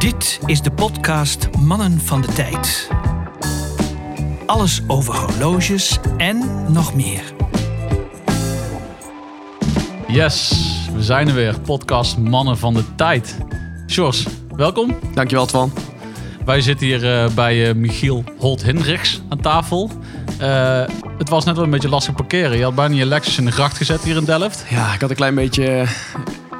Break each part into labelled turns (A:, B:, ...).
A: Dit is de podcast Mannen van de Tijd. Alles over horloges en nog meer.
B: Yes, we zijn er weer. Podcast Mannen van de Tijd. Sjors, welkom.
C: Dankjewel, Twan.
B: Wij zitten hier eh, bij eh, Michiel Holt-Hendricks aan tafel. Eh, het was net wel een beetje lastig parkeren. Je had bijna je Lexus in de gracht gezet hier in Delft.
C: Ja, ik had een klein beetje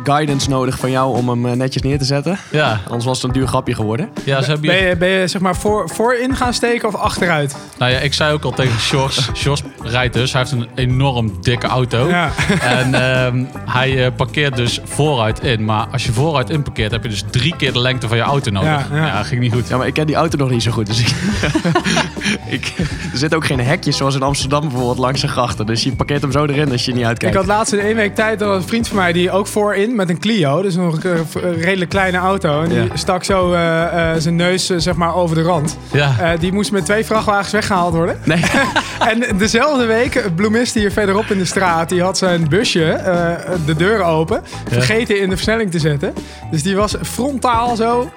C: guidance nodig van jou om hem eh, netjes neer te zetten.
B: Ja,
C: Anders was het een duur grapje geworden.
B: ja ze hebben
D: Ben
B: hier...
D: je, ben je zeg maar voor, voorin gaan steken of achteruit?
B: Nou ja, ik zei ook al tegen Sjors. Sjors rijdt dus. Hij heeft een enorm dikke auto.
D: Ja.
B: En ehm, hij eh, parkeert dus vooruit in. Maar als je vooruit in parkeert, heb je dus drie keer de lengte van je auto nodig.
D: Ja,
B: Ja,
D: ja.
B: ging niet goed.
C: Ja, maar ik ken die auto nog niet zo goed. Dus ik, ik, er zitten ook geen hekjes zoals in Amsterdam bijvoorbeeld langs de grachten. Dus je parkeert hem zo erin als je niet
D: Ik
C: uitkijkt.
D: had laatst in één week tijd dat een vriend van mij die ook voorin met een Clio, dus nog een, een redelijk kleine auto, en die
C: Ja.
D: stak zo eh, eh, zijn neus eh, zeg maar over de rand.
B: Ja.
D: Eh, die moest met twee vrachtwagens weggehaald worden.
C: Nee,
D: En dezelfde week, bloemist hier verderop in de straat, die had zijn busje, eh, de deur open, vergeten in de versnelling te zetten. Dus die was frontaal zo,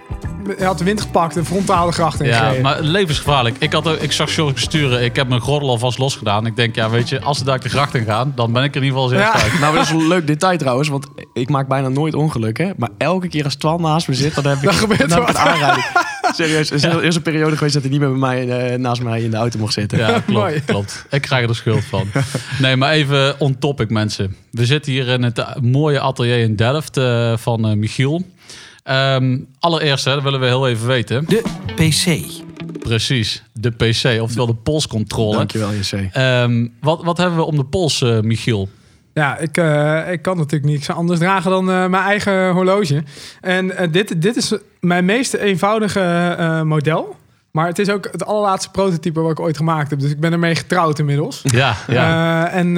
D: hij had de wind gepakt en frontaal de gracht in
B: Ja,
D: gereden.
B: maar levensgevaarlijk. Ik, had, ik zag Sjors besturen. Ik heb mijn gordel alvast losgedaan. Ik denk, ja, weet je, als ze daar de gracht in gaan, dan ben ik er in ieder geval zeer
D: Ja.
C: nou dat is een leuk detail trouwens. Want ik maak bijna nooit ongelukken. Maar elke keer als Twan naast me zit, dan heb ik,
D: Dan gebeurt
C: dan heb ik
D: er
C: een aanrijding. Serieus, er is er is een periode geweest dat hij niet meer bij mij, eh, naast mij in de auto mocht zitten.
B: Ja, klopt, klopt. Ik krijg er de schuld van. Nee, maar even on topic, mensen. We zitten hier in het eh, mooie atelier in Delft eh, van eh, Michiel. Ehm, allereerst, hè, dat willen we heel even weten.
A: De PC.
B: Precies, de PC, oftewel de polscontrole.
C: Dankjewel, JC.
B: Ehm, wat, wat hebben we om de pols, eh, Michiel?
D: Ja, ik, eh, ik kan natuurlijk niks anders dragen dan eh, mijn eigen horloge. En eh, dit, dit is mijn meest eenvoudige model. Maar het is ook het allerlaatste prototype wat ik ooit gemaakt heb. Dus ik ben ermee getrouwd inmiddels.
B: Ja, ja,
D: en,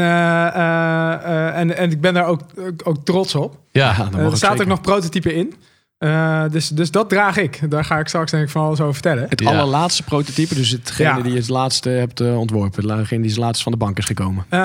D: en, en ik ben daar ook, ook, ook trots op.
B: ja.
D: er staat ook nog prototype in. Eh, dus, dus dat draag ik. Daar ga ik straks denk ik van alles over vertellen.
C: Het
B: Ja.
C: allerlaatste prototype, dus hetgene
D: Ja.
C: die je het laatste hebt eh, ontworpen. Hetgene die het laatst van de bank is gekomen.
D: Eh,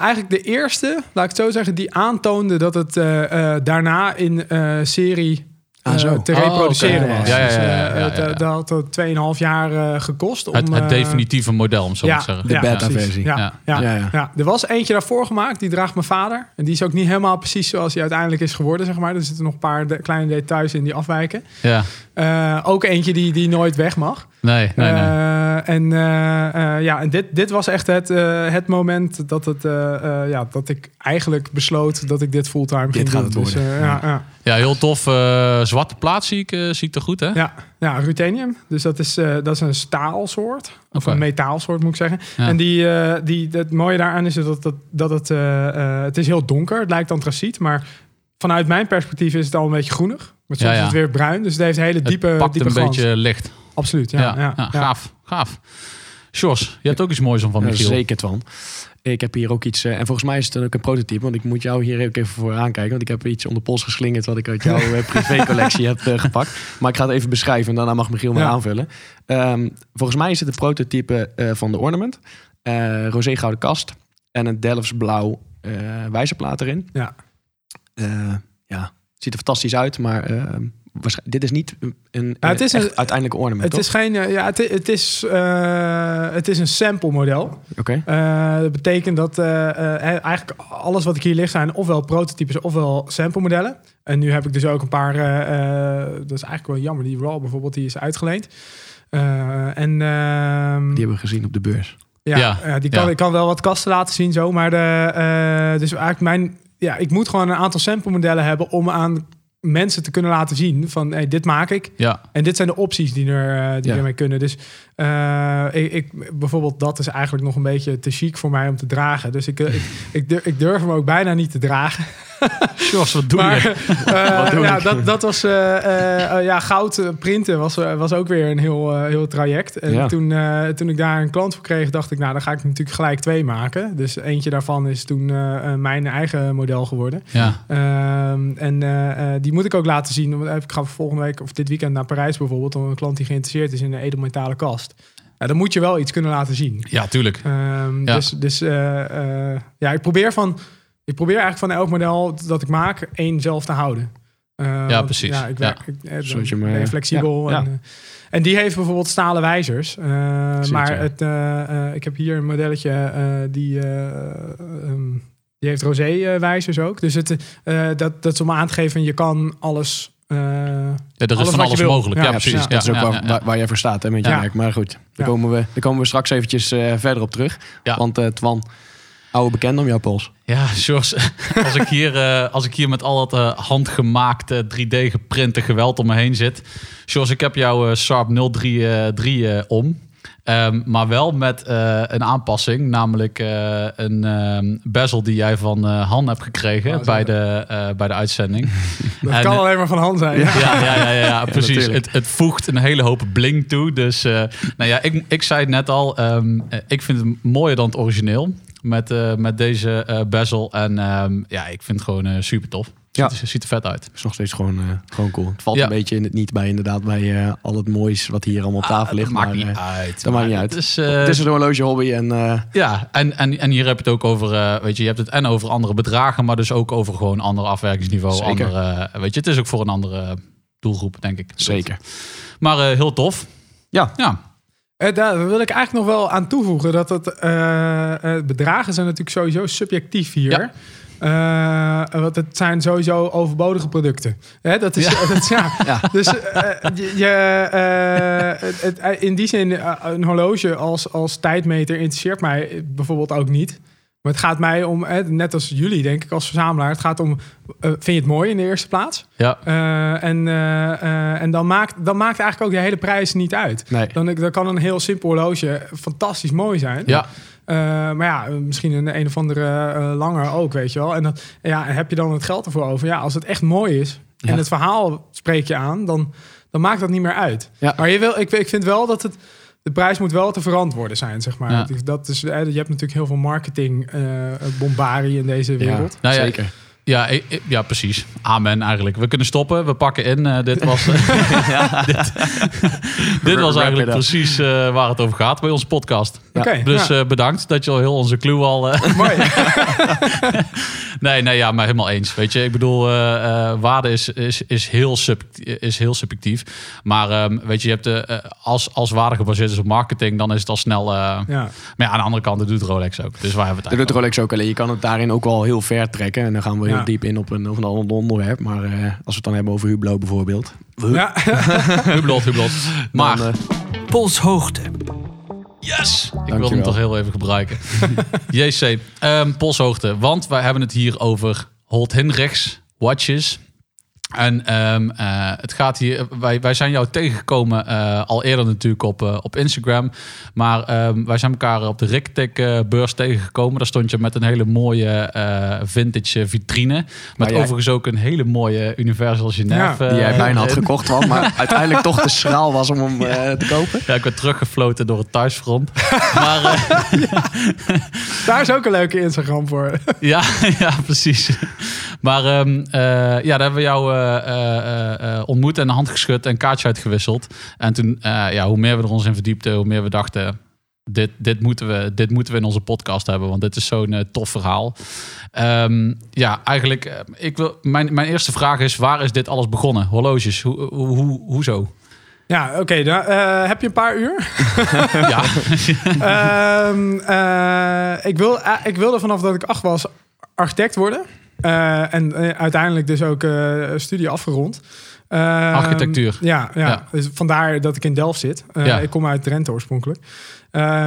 D: eigenlijk de eerste, laat ik het zo zeggen, die aantoonde dat het eh, eh, daarna in eh, serie
C: Ah,
D: eh,
C: zo.
D: te
B: Oh,
D: reproduceren
B: oké.
D: was.
B: Ja, ja,
D: Dus,
B: ja,
D: eh,
B: ja, ja,
D: het,
B: ja.
D: eh, Dat had het 2,5 jaar eh, gekost. Om,
B: Het, het
D: eh,
B: definitieve model, om zo
D: ja,
B: te zeggen.
C: De
D: ja,
C: beta-versie.
D: Ja,
B: Ja.
D: ja. Ja,
C: Ja, ja.
D: Er was eentje daarvoor gemaakt, die draagt mijn vader. En die is ook niet helemaal precies zoals die uiteindelijk is geworden, zeg maar. Er zitten nog een paar de- kleine details in die afwijken.
B: Ja,
D: Eh, ook eentje die, die nooit weg mag.
B: nee, nee, nee.
D: Eh, en eh, eh, ja, en dit, dit was echt het, eh, het moment dat, het, eh, eh, ja, dat ik eigenlijk besloot dat ik dit fulltime ging
C: gaat
D: doen.
C: het
D: Dus,
C: worden.
D: eh, ja, ja.
B: Ja, heel tof. eh, zwarte plaat zie ik, eh, zie ik er goed, hè?
D: Ja, ja, ruthenium. Dus dat is, eh, dat is een staalsoort. Of een metaalsoort moet ik zeggen.
B: Ja.
D: En die, eh, die, het mooie daaraan is dat, dat, dat het, eh, eh, het is heel donker. Het lijkt antraciet, maar vanuit mijn perspectief is het al een beetje groenig. Maar soms
B: Ja, ja.
D: is het weer bruin. Dus het heeft een hele
B: Het
D: diepe,
B: pakt
D: diepe
B: een
D: glans.
B: beetje licht.
D: Absoluut, ja.
B: Ja,
D: ja,
B: ja,
D: ja.
B: gaaf, gaaf. Sjors, je hebt ook iets moois om van
C: Ja,
B: Michiel.
C: zeker, Twan. Ik heb hier ook iets, eh, en volgens mij is het dan ook een prototype, want ik moet jou hier ook even voor aankijken, want ik heb iets om de pols geslingerd wat ik uit jouw eh, privécollectie heb eh, gepakt. Maar ik ga het even beschrijven en daarna mag Michiel
D: Ja.
C: aanvullen. Ehm, volgens mij is het een prototype van de ornament, roze gouden kast en een Delfts blauw wijzerplaat erin.
D: Ja.
C: Ja, ziet er fantastisch uit, maar eh, waarsch- dit is niet een, een
D: Ja, het is een-
C: uiteindelijke ornament,
D: Het is geen, eh, ja, het, het, is, eh, het is een sample model.
C: Oké.
D: Eh, dat betekent dat eh, eh, eigenlijk alles wat ik hier ligt zijn ofwel prototypes ofwel sample modellen. En nu heb ik dus ook een paar, eh, eh, dat is eigenlijk wel jammer, die Raw bijvoorbeeld, die is uitgeleend. Eh, en ehm,
C: Die hebben we gezien op de beurs.
D: ja,
B: Ja,
D: ja, die kan,
B: ja.
D: ik kan wel wat kasten laten zien zo, maar de, eh, dus eigenlijk mijn, ja, ik moet gewoon een aantal sample modellen hebben om aan mensen te kunnen laten zien van hey, dit maak ik.
B: Ja,
D: En dit zijn de opties die, er, eh, die
C: Ja.
D: ermee kunnen. Dus eh, ik, ik, bijvoorbeeld dat is eigenlijk nog een beetje te chic voor mij om te dragen. Dus ik, eh, ik, ik, durf, ik durf hem ook bijna niet te dragen.
B: Sjors, wat doe
D: maar
B: je?
C: doe
D: ja,
C: ik?
D: dat, dat was eh, ja, goud printen was, was ook weer een heel, heel traject. En
C: Ja.
D: toen, toen ik daar een klant voor kreeg, dacht ik, nou, dan ga ik natuurlijk gelijk twee maken. Dus eentje daarvan is toen mijn eigen model geworden.
B: Ja,
D: Ehm, en eh, die moet ik ook laten zien. Want ik ga volgende week of dit weekend naar Parijs bijvoorbeeld. Om een klant die geïnteresseerd is in een edelmetalen kast. Ja, dan moet je wel iets kunnen laten zien.
B: ja tuurlijk.
D: Ehm,
B: Ja.
D: Dus, dus eh, eh, ja, ik probeer van. Ik probeer eigenlijk van elk model dat ik maak één zelf te houden. Eh,
B: Ja,
D: want,
B: precies.
D: Ja, ik werk, ik, dan
C: Zoals je me-
D: ben flexibel.
C: ja,
D: En,
C: ja.
D: en die heeft bijvoorbeeld stalen wijzers. Eh, maar
C: ja.
D: het, ik heb hier een modelletje eh, die, eh, ehm, die heeft rosé eh, wijzers ook. Dus het, eh, dat, dat is om aan te geven, je kan alles... eh,
B: Ja, er is
D: Alles
B: van
D: wat
B: alles
D: je wil.
B: mogelijk.
D: Ja,
B: Ja,
C: Ja,
B: precies.
C: Dat is ook
B: Ja,
C: waar,
B: ja, ja.
C: waar, waar jij voor staat hè, met je
B: Ja.
C: merk. Maar goed, daar,
D: Ja.
C: komen we, daar komen we straks eventjes eh, verder op terug.
B: Ja.
C: Want eh Twan, oude bekende om jouw pols.
B: Ja, Sjors, als ik hier, eh, als ik hier met al dat handgemaakte 3D geprinte geweld om me heen zit. Sjors, ik heb jouw eh, Sharp 033 eh, om. Ehm, maar wel met eh, een aanpassing, namelijk eh, een ehm, bezel die jij van eh Han hebt gekregen
D: Oh,
B: bij, de, eh, bij de uitzending.
D: dat
B: En,
D: kan alleen maar van hand zijn. Ja.
B: Ja, ja, ja, ja, ja, precies. het, het voegt een hele hoop bling toe. Dus uh, nou ja, ik, ik zei het net al. Um, ik vind het mooier dan het origineel. Met, uh, met deze uh, bezel. En um, ja, ik vind het gewoon uh, super tof.
C: Ja.
B: Ziet, er, ziet er vet uit.
C: is nog steeds gewoon, uh, gewoon cool. Het valt
B: Ja.
C: een beetje in het niet bij inderdaad bij uh, al het moois wat hier allemaal op tafel
B: Ah,
C: ligt.
B: dat maakt
C: maar,
B: niet
C: uh,
B: uit.
C: dat maakt niet uit.
B: Het is,
C: het is een horloge hobby en uh,
B: ja, en, en, en hier heb je het ook over, uh, weet je, je hebt het en over andere bedragen, maar dus ook over gewoon ander afwerkingsniveau.
C: Zeker.
B: Andere, weet je, het is ook voor een andere doelgroep, denk ik.
C: zeker.
B: Maar uh, heel tof.
C: Ja.
B: Ja.
D: Uh, daar wil ik eigenlijk nog wel aan toevoegen dat het uh, bedragen zijn natuurlijk sowieso subjectief hier.
B: Ja.
D: Uh, want het zijn sowieso overbodige producten. Hè, dat is, ja. Dat is, ja.
C: Ja.
D: Dus je, je, het, het, in die zin, een horloge als, als tijdmeter interesseert mij bijvoorbeeld ook niet. Maar het gaat mij om, net als jullie denk ik als verzamelaar, het gaat om, vind je het mooi in de eerste plaats?
B: Ja.
D: Uh, en uh, en dan, maakt, dan maakt eigenlijk ook de hele prijs niet uit.
C: Nee.
D: Dan, dan kan een heel simpel horloge fantastisch mooi zijn.
B: Ja.
D: Uh, maar ja, misschien een een of andere uh, langer ook, weet je wel. En dan ja, heb je dan het geld ervoor over. Ja, als het echt mooi is en het verhaal spreek je aan, dan, dan maakt dat niet meer uit.
C: Ja.
D: Maar je wil, ik, ik vind wel dat het de prijs moet wel te verantwoorden zijn, zeg maar.
B: Ja.
D: Dat is, eh, je hebt natuurlijk heel veel marketing uh, bombarie in deze wereld.
B: Nou ja,
C: zeker.
B: Ja, ja, precies. Amen eigenlijk. We kunnen stoppen. We pakken in. Eh, dit was, dit, dit was eigenlijk precies eh, waar het over gaat bij onze podcast.
D: Oké,
B: Dus
D: ja.
B: eh, bedankt dat je al heel onze clue al... eh,
D: mooi.
B: nee, nee, ja, maar helemaal eens. Weet je, ik bedoel, eh, eh, waarde is, is, is, heel subjectief, is heel subjectief. Maar ehm, weet je, je hebt de, eh, als, als waarde gebaseerd is op marketing, dan is het al snel... eh,
D: ja.
B: Maar ja, aan de andere kant, dat doet Rolex ook. Dus waar hebben we
C: Dat
B: het
C: doet
B: eigenlijk
C: Rolex ook alleen. Je kan het daarin ook wel heel ver trekken. En dan gaan we heel
D: Ja.
C: diep in op een, op een ander onderwerp. Maar eh, als we het dan hebben over Hublot bijvoorbeeld.
D: ja.
B: Hublot, Hublot. Maar,
C: dan, eh,
A: Polshoogte.
B: yes! Ik wil hem toch heel even gebruiken. JC, ehm polshoogte. Want wij hebben het hier over Holt Hendricks watches. En ehm, eh, het gaat hier, wij, wij zijn jou tegengekomen eh, al eerder natuurlijk op, eh, op Instagram. Maar ehm, wij zijn elkaar op de Ricktech beurs tegengekomen. Daar stond je met een hele mooie vintage vitrine. Met
C: Maar jij-
B: overigens ook een hele mooie Universal Genève.
D: Ja,
C: die jij bijna had gekocht was. Maar uiteindelijk toch te schraal was om hem te kopen.
B: Ja, ik werd teruggefloten door het thuisfront. maar
D: Daar is ook een leuke Instagram voor.
B: ja, ja, precies. Maar ehm, eh, ja, daar hebben we jou ontmoet en de hand geschud en kaartje uitgewisseld. En toen, eh, ja, hoe meer we er ons in verdiepten, hoe meer we dachten... Dit, dit, moeten we, dit moeten we in onze podcast hebben, want dit is zo'n eh, tof verhaal. Ehm, ja, eigenlijk, eh, ik wil, mijn, mijn eerste vraag is, waar is dit alles begonnen? Horloges, hoe, hoe, hoe, hoezo?
D: Ja, oké. eh, heb je een paar uur?
B: ja,
D: Ehm, eh, ik, wil, eh, ik wilde vanaf dat ik acht was architect worden. Eh, en eh, uiteindelijk dus ook eh, studie afgerond. Ehm,
B: Architectuur.
D: Ja, ja.
B: Ja.
D: Dus vandaar dat ik in Delft zit.
B: Ja.
D: Ik kom uit Drenthe oorspronkelijk.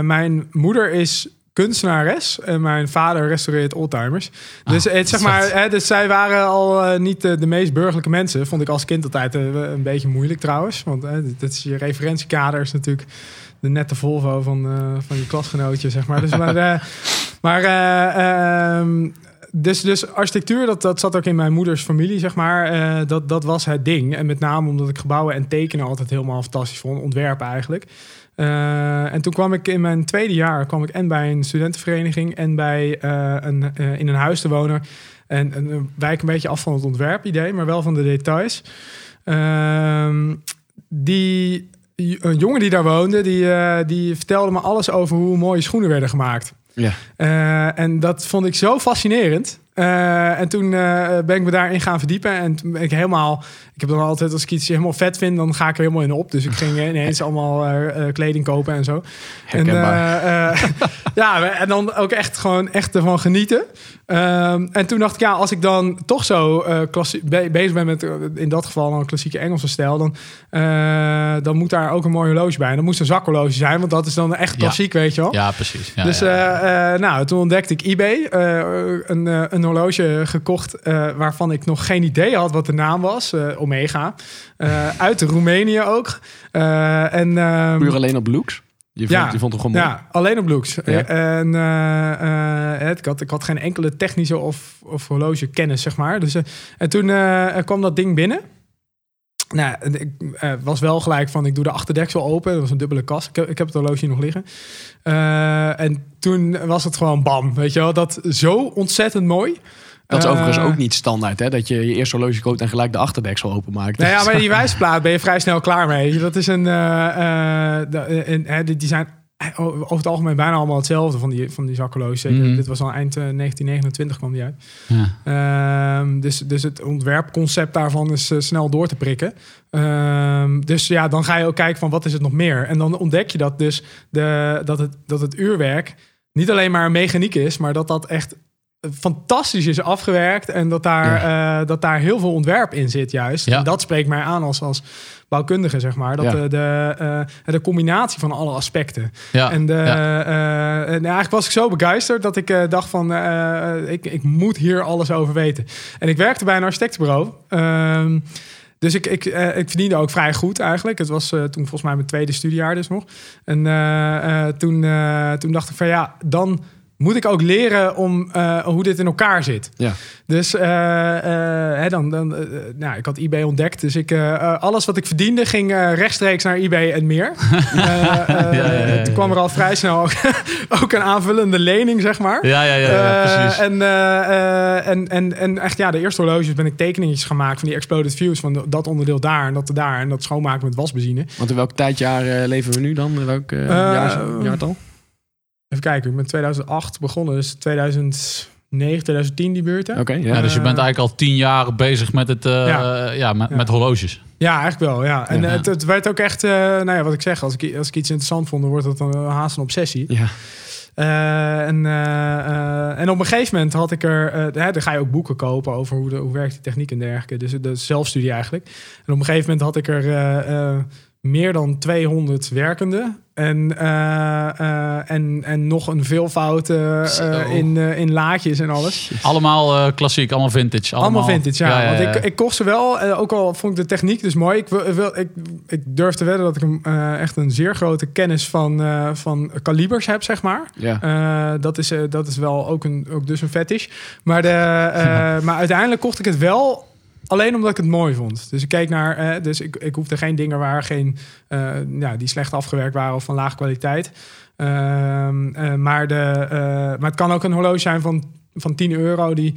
D: Mijn moeder is kunstenares en mijn vader restaureert oldtimers. Dus,
B: Ah,
D: het, zeg maar, hè, dus zij waren al niet de, de meest burgerlijke mensen. Vond ik als kind altijd een beetje moeilijk trouwens. Want hè, dit is je referentiekader is natuurlijk de nette Volvo van, van je klasgenootje, zeg maar. Dus, maar maar eh, ehm, dus, dus architectuur, dat, dat zat ook in mijn moeders familie, zeg maar. Eh, dat, dat was het ding. En met name omdat ik gebouwen en tekenen altijd helemaal fantastisch vond. Ontwerpen eigenlijk. Eh, en toen kwam ik in mijn tweede jaar kwam ik en bij een studentenvereniging en bij eh, een, in een huis te wonen. En, en wijk een beetje af van het ontwerpidee, maar wel van de details. Ehm, die een jongen die daar woonde, die, die vertelde me alles over hoe mooie schoenen werden gemaakt.
C: Ja.
D: Eh, en dat vond ik zo fascinerend. Eh, en toen eh, ben ik me daarin gaan verdiepen. En toen ben ik helemaal... Ik heb dan altijd, als ik iets helemaal vet vind... dan ga ik er helemaal in op. Dus ik ging ineens allemaal eh, kleding kopen en zo. En,
C: Herkenbaar.
D: eh, ja, en dan ook echt gewoon echt ervan genieten. Ehm, en toen dacht ik, ja, als ik dan toch zo klassie- be- bezig ben met, in dat geval een klassieke Engelse stijl, dan, dan moet daar ook een mooi horloge bij. En dan moest een zakhorloge zijn, want dat is dan echt klassiek, weet je wel.
B: Ja, precies. Ja,
D: dus
B: ja.
D: nou, toen ontdekte ik eBay. een, een horloge gekocht eh, waarvan ik nog geen idee had wat de naam was. eh, Omega. Eh, uit Roemenië ook. En, ehm,
C: Puur alleen op looks? Je vond,
D: Ja.
C: je vond het gewoon mooi?
D: ja, alleen op looks.
C: Ja.
D: En eh, ik, had, ik had geen enkele technische of, of horloge kennis, zeg maar. Dus, en toen kwam dat ding binnen. Nou, en ik eh, was wel gelijk van, ik doe de achterdeksel open. Dat was een dubbele kast. Ik heb, ik heb het horloge nog liggen. Eh, en toen was het gewoon bam, weet je wel. Dat zo ontzettend mooi.
C: Dat is
D: Eh,
C: overigens ook niet standaard, hè? Dat je je eerste horloge koopt en gelijk de achterdeksel openmaakt.
D: Nou ja, maar die wijsplaat ben je vrij snel klaar mee. Dat is een. eh, eh, de- eh, en, hè, die die zijn over het algemeen bijna allemaal hetzelfde van die, van die. Zeker,
B: Mhm.
D: Dit was al eind eh, 1929 kwam die uit.
B: Ja.
D: Ehm, dus, dus het ontwerpconcept daarvan is eh, snel door te prikken. Ehm, dus ja, dan ga je ook kijken van wat is het nog meer. En dan ontdek je dat dus de, dat, het, dat het uurwerk niet alleen maar mechaniek is, maar dat dat echt fantastisch is afgewerkt en dat daar, eh, dat daar heel veel ontwerp in zit juist.
B: Ja.
D: En dat spreekt mij aan als, als bouwkundige, zeg maar. Dat
C: Ja.
D: de, de, eh, de combinatie van alle aspecten.
B: Ja.
D: En, de, eh, en eigenlijk was ik zo begeisterd dat ik dacht van, ik, ik moet hier alles over weten. En ik werkte bij een architectenbureau. Ehm, dus ik, ik, ik verdiende ook vrij goed eigenlijk. Het was toen volgens mij mijn tweede studiejaar dus nog. En toen, toen dacht ik van ja, dan moet ik ook leren om eh, hoe dit in elkaar zit.
C: Ja.
D: Dus eh, eh, hè, dan, dan, nou, ik had eBay ontdekt. Dus ik, alles wat ik verdiende ging rechtstreeks naar eBay en meer.
B: Ja.
D: Toen kwam er al vrij snel ook, ook een aanvullende lening, zeg maar.
B: Ja, ja, ja, ja, precies.
D: en, en, en, en echt, ja, de eerste horloges ben ik tekeningetjes gemaakt van die exploded views. Van dat onderdeel daar en dat daar. En dat schoonmaken met wasbenzine.
C: Want in welk tijdjaar leven we nu dan? Welk Eh, jaar, jaartal?
D: Even kijken, ik ben 2008 begonnen. Dus 2009, 2010 die buurt. hè?
C: Oké, ja.
B: Ja, dus je bent eigenlijk al tien jaar bezig met, het, eh,
D: Ja.
B: ja. met,
D: Ja.
B: met horloges.
D: Ja, eigenlijk wel. Ja. En
B: Ja.
D: het, het werd ook echt, eh, nou ja, wat ik zeg, als ik, als ik iets interessant vond, dan wordt het dan eh, haast een obsessie.
C: Ja.
D: Eh, en, en op een gegeven moment had ik er, hè, dan ga je ook boeken kopen over hoe, de, hoe werkt die techniek en dergelijke. Dus de zelfstudie eigenlijk. En op een gegeven moment had ik er eh, eh, meer dan 200 werkende. En, eh, eh, en, en nog een veelvoud eh, eh, in, eh, in laadjes en alles.
B: Allemaal eh, klassiek, allemaal vintage.
D: Allemaal, vintage, ja. Want
B: ja.
D: ik, ik kocht ze wel, ook al vond ik de techniek dus mooi. Ik, wil, ik, ik durf te wedden dat ik een, echt een zeer grote kennis van, eh, van kalibers heb, zeg maar.
C: ja.
D: Eh, dat, is, eh, dat is wel ook, een, ook dus een fetish. Maar, de, eh, maar uiteindelijk kocht ik het wel alleen omdat ik het mooi vond. Dus ik keek naar, eh, dus ik, ik hoefde geen dingen waar geen, eh, ja, die slecht afgewerkt waren of van lage kwaliteit. Ehm, eh, maar, de, eh, maar het kan ook een horloge zijn van, van 10 euro die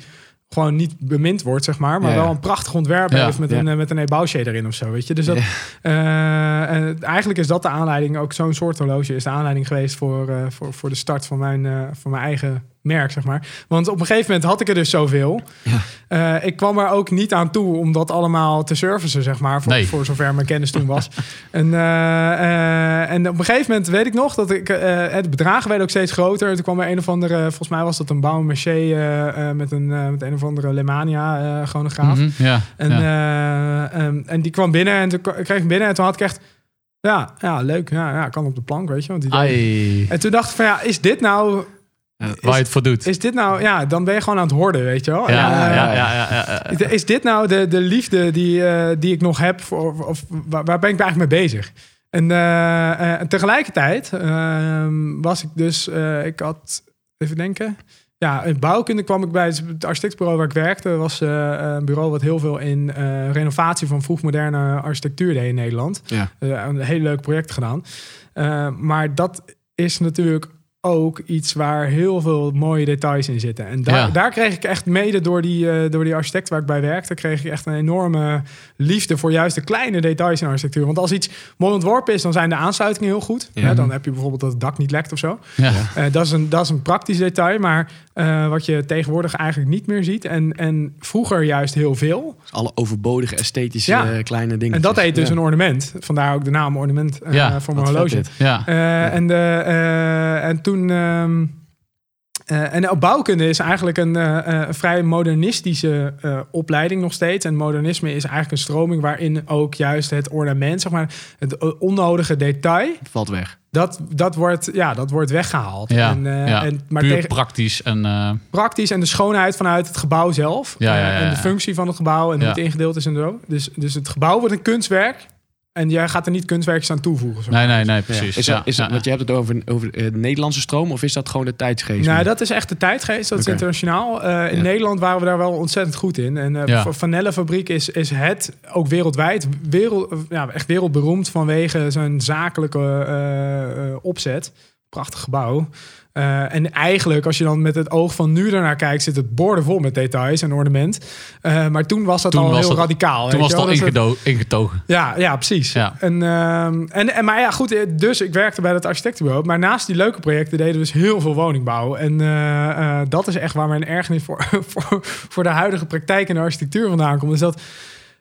D: gewoon niet bemind wordt, zeg maar. Maar
C: Ja, ja.
D: wel een prachtig ontwerp
B: Ja,
D: heeft met een, met een ebouwshade erin of zo, weet je. Dus dat, en eigenlijk is dat de aanleiding, ook zo'n soort horloge is de aanleiding geweest voor, voor, voor de start van mijn, van mijn eigen merk, zeg maar. Want op een gegeven moment had ik er dus zoveel.
C: Ja.
D: Eh, ik kwam er ook niet aan toe om dat allemaal te servicen, zeg maar, voor,
B: Nee.
D: voor zover mijn kennis toen was. en, eh, eh, en op een gegeven moment weet ik nog dat ik, het bedragen werden ook steeds groter. Toen kwam er een of andere, volgens mij was dat een eh, met, een, met een of andere Lemania chronograaf.
B: Ja,
D: En,
B: ja.
D: ehm, en die kwam binnen en toen kreeg ik binnen en toen had ik echt... Ja, ja leuk. Ja, ja, kan op de plank, weet je. Want die En toen dacht ik van ja, is dit nou...
B: waar je het voor doet.
D: Is dit nou... Ja, dan ben je gewoon aan het horden, weet je wel.
B: ja, ja,
D: eh,
B: ja, ja.
D: Is dit nou de, de liefde die, eh, die ik nog heb? Voor, of waar, waar ben ik eigenlijk mee bezig? En, eh, eh, en tegelijkertijd ehm, was ik dus... eh, ik had... Even denken... Ja, in bouwkunde kwam ik bij het architectenbureau waar ik werkte. was eh, een bureau wat heel veel in eh, renovatie van vroegmoderne architectuur deed in Nederland.
C: Ja.
D: Eh, een hele leuk project gedaan. Eh, maar dat is natuurlijk ook iets waar heel veel mooie details in zitten. En daar,
B: Ja.
D: daar kreeg ik echt mede door die, eh, door die architect waar ik bij werkte, kreeg ik echt een enorme liefde voor juist de kleine details in architectuur. Want als iets mooi ontworpen is, dan zijn de aansluitingen heel goed.
C: Ja.
D: Hè, dan heb je bijvoorbeeld dat het dak niet lekt of zo.
B: Ja.
D: Eh, dat, is een, dat is een praktisch detail, maar eh, wat je tegenwoordig eigenlijk niet meer ziet. En, en vroeger juist heel veel.
C: Alle overbodige esthetische
D: Ja.
C: kleine dingen.
D: En dat heet dus
C: ja.
D: een ornament. Vandaar ook de naam ornament eh,
B: Ja,
D: voor mijn horloge.
B: Ja.
D: Eh, en, de, eh, en toen. ehm, eh, en op bouwkunde is eigenlijk een eh, eh, vrij modernistische opleiding nog steeds. En modernisme is eigenlijk een stroming waarin ook juist het ornament, zeg maar, het onnodige detail,
C: Valt weg.
D: dat, dat, wordt, ja, dat wordt weggehaald.
B: Ja,
D: en,
B: ja.
D: en, maar
B: Puur
D: tegen,
B: praktisch en
D: praktisch en de schoonheid vanuit het gebouw zelf.
B: Ja,
D: en de functie van het gebouw en hoe het ingedeeld is en zo. Dus, dus het gebouw wordt een kunstwerk. En jij gaat er niet kunstwerkjes aan toevoegen. zeg
B: nee, nee, nee,
C: Ja.
B: precies.
C: Is
B: Ja,
C: dat, is
B: ja,
C: dat, want je hebt het over, over eh, de Nederlandse stroom of is dat gewoon de tijdsgeest?
D: Nou, dat is echt de tijdgeest. Dat is internationaal. Eh, in
C: Ja.
D: Nederland waren we daar wel ontzettend goed in. En eh
B: Ja.
D: Vanellenfabriek is, is het, ook wereldwijd, wereld, ja, echt wereldberoemd vanwege zijn zakelijke eh, eh, opzet. Prachtig gebouw. Eh, en eigenlijk, als je dan met het oog van nu ernaar kijkt, zit het boordevol met details en ornament. Eh, maar toen was dat
B: Toen
D: al
B: was
D: heel radicaal.
B: Toen was het- ingedo- ingetogen.
D: ja, ja, precies.
B: Ja.
D: En, ehm, en, en, maar ja, goed, eh, dus ik werkte bij het architectenbureau. Maar naast die leuke projecten deden we dus heel veel woningbouw. En dat is echt waar mijn ergernis voor, voor, voor de huidige praktijk in de architectuur vandaan komt. Dus dat,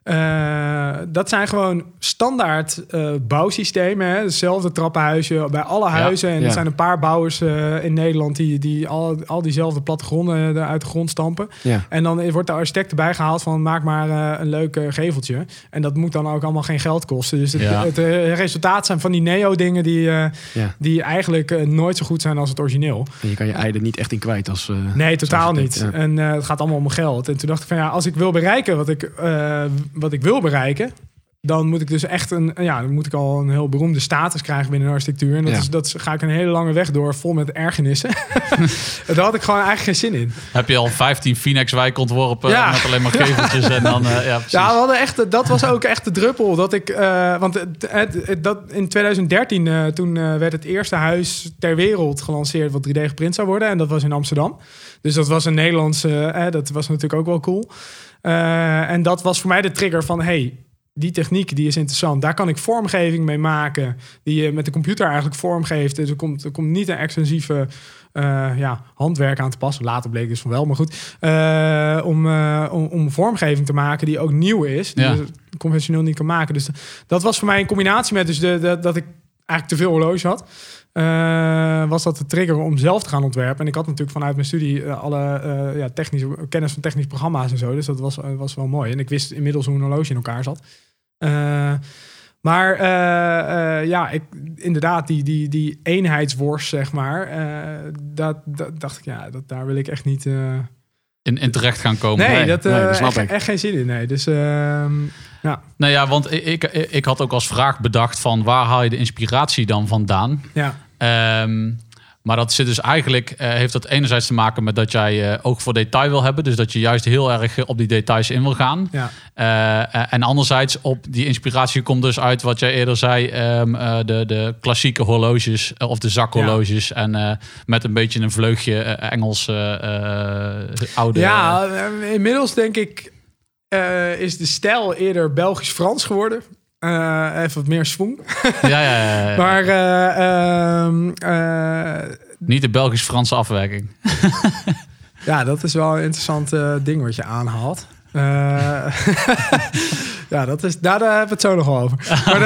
D: eh, dat zijn gewoon standaard eh, bouwsystemen. Hè? Hetzelfde trappenhuisje bij alle huizen. en
C: ja.
D: er zijn een paar bouwers eh, in Nederland die, die al, al diezelfde plattegronden uit de grond stampen.
C: ja.
D: En dan wordt de architect erbij gehaald van maak maar een leuk geveltje. En dat moet dan ook allemaal geen geld kosten. Dus het, het resultaat zijn van die neo-dingen die, die eigenlijk nooit zo goed zijn als het origineel.
C: En je kan je ei er niet echt in kwijt als...
D: Nee, totaal
C: als
D: niet. En het gaat allemaal om geld. En toen dacht ik van ja, als ik wil bereiken wat ik, wat ik wil bereiken, dan moet ik dus echt een, ja, dan moet ik al een heel beroemde status krijgen binnen de architectuur. En dat,
C: Ja.
D: is, dat ga ik een hele lange weg door, vol met ergernissen. Daar had ik gewoon eigenlijk geen zin in.
B: Heb je al 15 Phoenix-wijk ontworpen
D: Ja.
B: met alleen maar geveltjes en dan... eh, ja, precies.
D: Ja, we hadden echt, dat was ook echt de druppel. Dat ik, eh, want het, het, het- dat, in 2013, eh, toen werd het eerste huis ter wereld gelanceerd wat 3D geprint zou worden. En dat was in Amsterdam. Dus dat was een Nederlandse, dat was natuurlijk ook wel cool. Eh, en dat was voor mij de trigger van, hey, die techniek die is interessant. Daar kan ik vormgeving mee maken. Die je met de computer eigenlijk vormgeeft. Dus er komt, er komt niet een extensieve eh, ja, handwerk aan te passen. Later bleek dus van wel, maar goed. Eh, om, om, om vormgeving te maken die ook nieuw is. Die
B: Ja.
D: je conventioneel niet kan maken. Dus dat was voor mij in combinatie met dus de, de- dat ik eigenlijk te veel horloges had. Eh, was dat de trigger om zelf te gaan ontwerpen. En ik had natuurlijk vanuit mijn studie eh, alle eh, ja, technische kennis van technische programma's en zo. Dus dat was, was wel mooi. En ik wist inmiddels hoe een horloge in elkaar zat. Maar ja, ik, inderdaad, die, die, die eenheidsworst, zeg maar. dat, dat dacht ik, ja, dat, daar wil ik echt niet.
B: In, in terecht gaan komen.
D: nee,
C: nee,
D: dat,
C: nee, dat snap
D: echt,
C: ik.
D: echt geen zin in. Nee. Dus ehm,
B: Nou ja, want ik, ik, ik had ook als vraag bedacht van waar haal je de inspiratie dan vandaan?
D: ja,
B: Ehm, maar dat zit dus eigenlijk, eh, heeft dat enerzijds te maken met dat jij eh, oog voor detail wil hebben. Dus dat je juist heel erg op die details in wil gaan.
D: ja.
B: Eh, eh, en anderzijds op die inspiratie komt dus uit wat jij eerder zei, ehm, eh, de, de klassieke horloges eh, of de zakhorloges. En eh, met een beetje een vleugje eh, Engels eh, eh, oude.
D: ja, eh, inmiddels denk ik eh, is de stijl eerder Belgisch-Frans geworden. Eh, even wat meer swing.
B: ja, ja, ja, ja.
D: Maar eh, ehm, eh,
B: Niet de Belgisch-Franse afwerking.
D: Ja, dat is wel een interessant ding wat je aanhaalt. Ja, dat is, daar, daar hebben we het zo nog wel over. Maar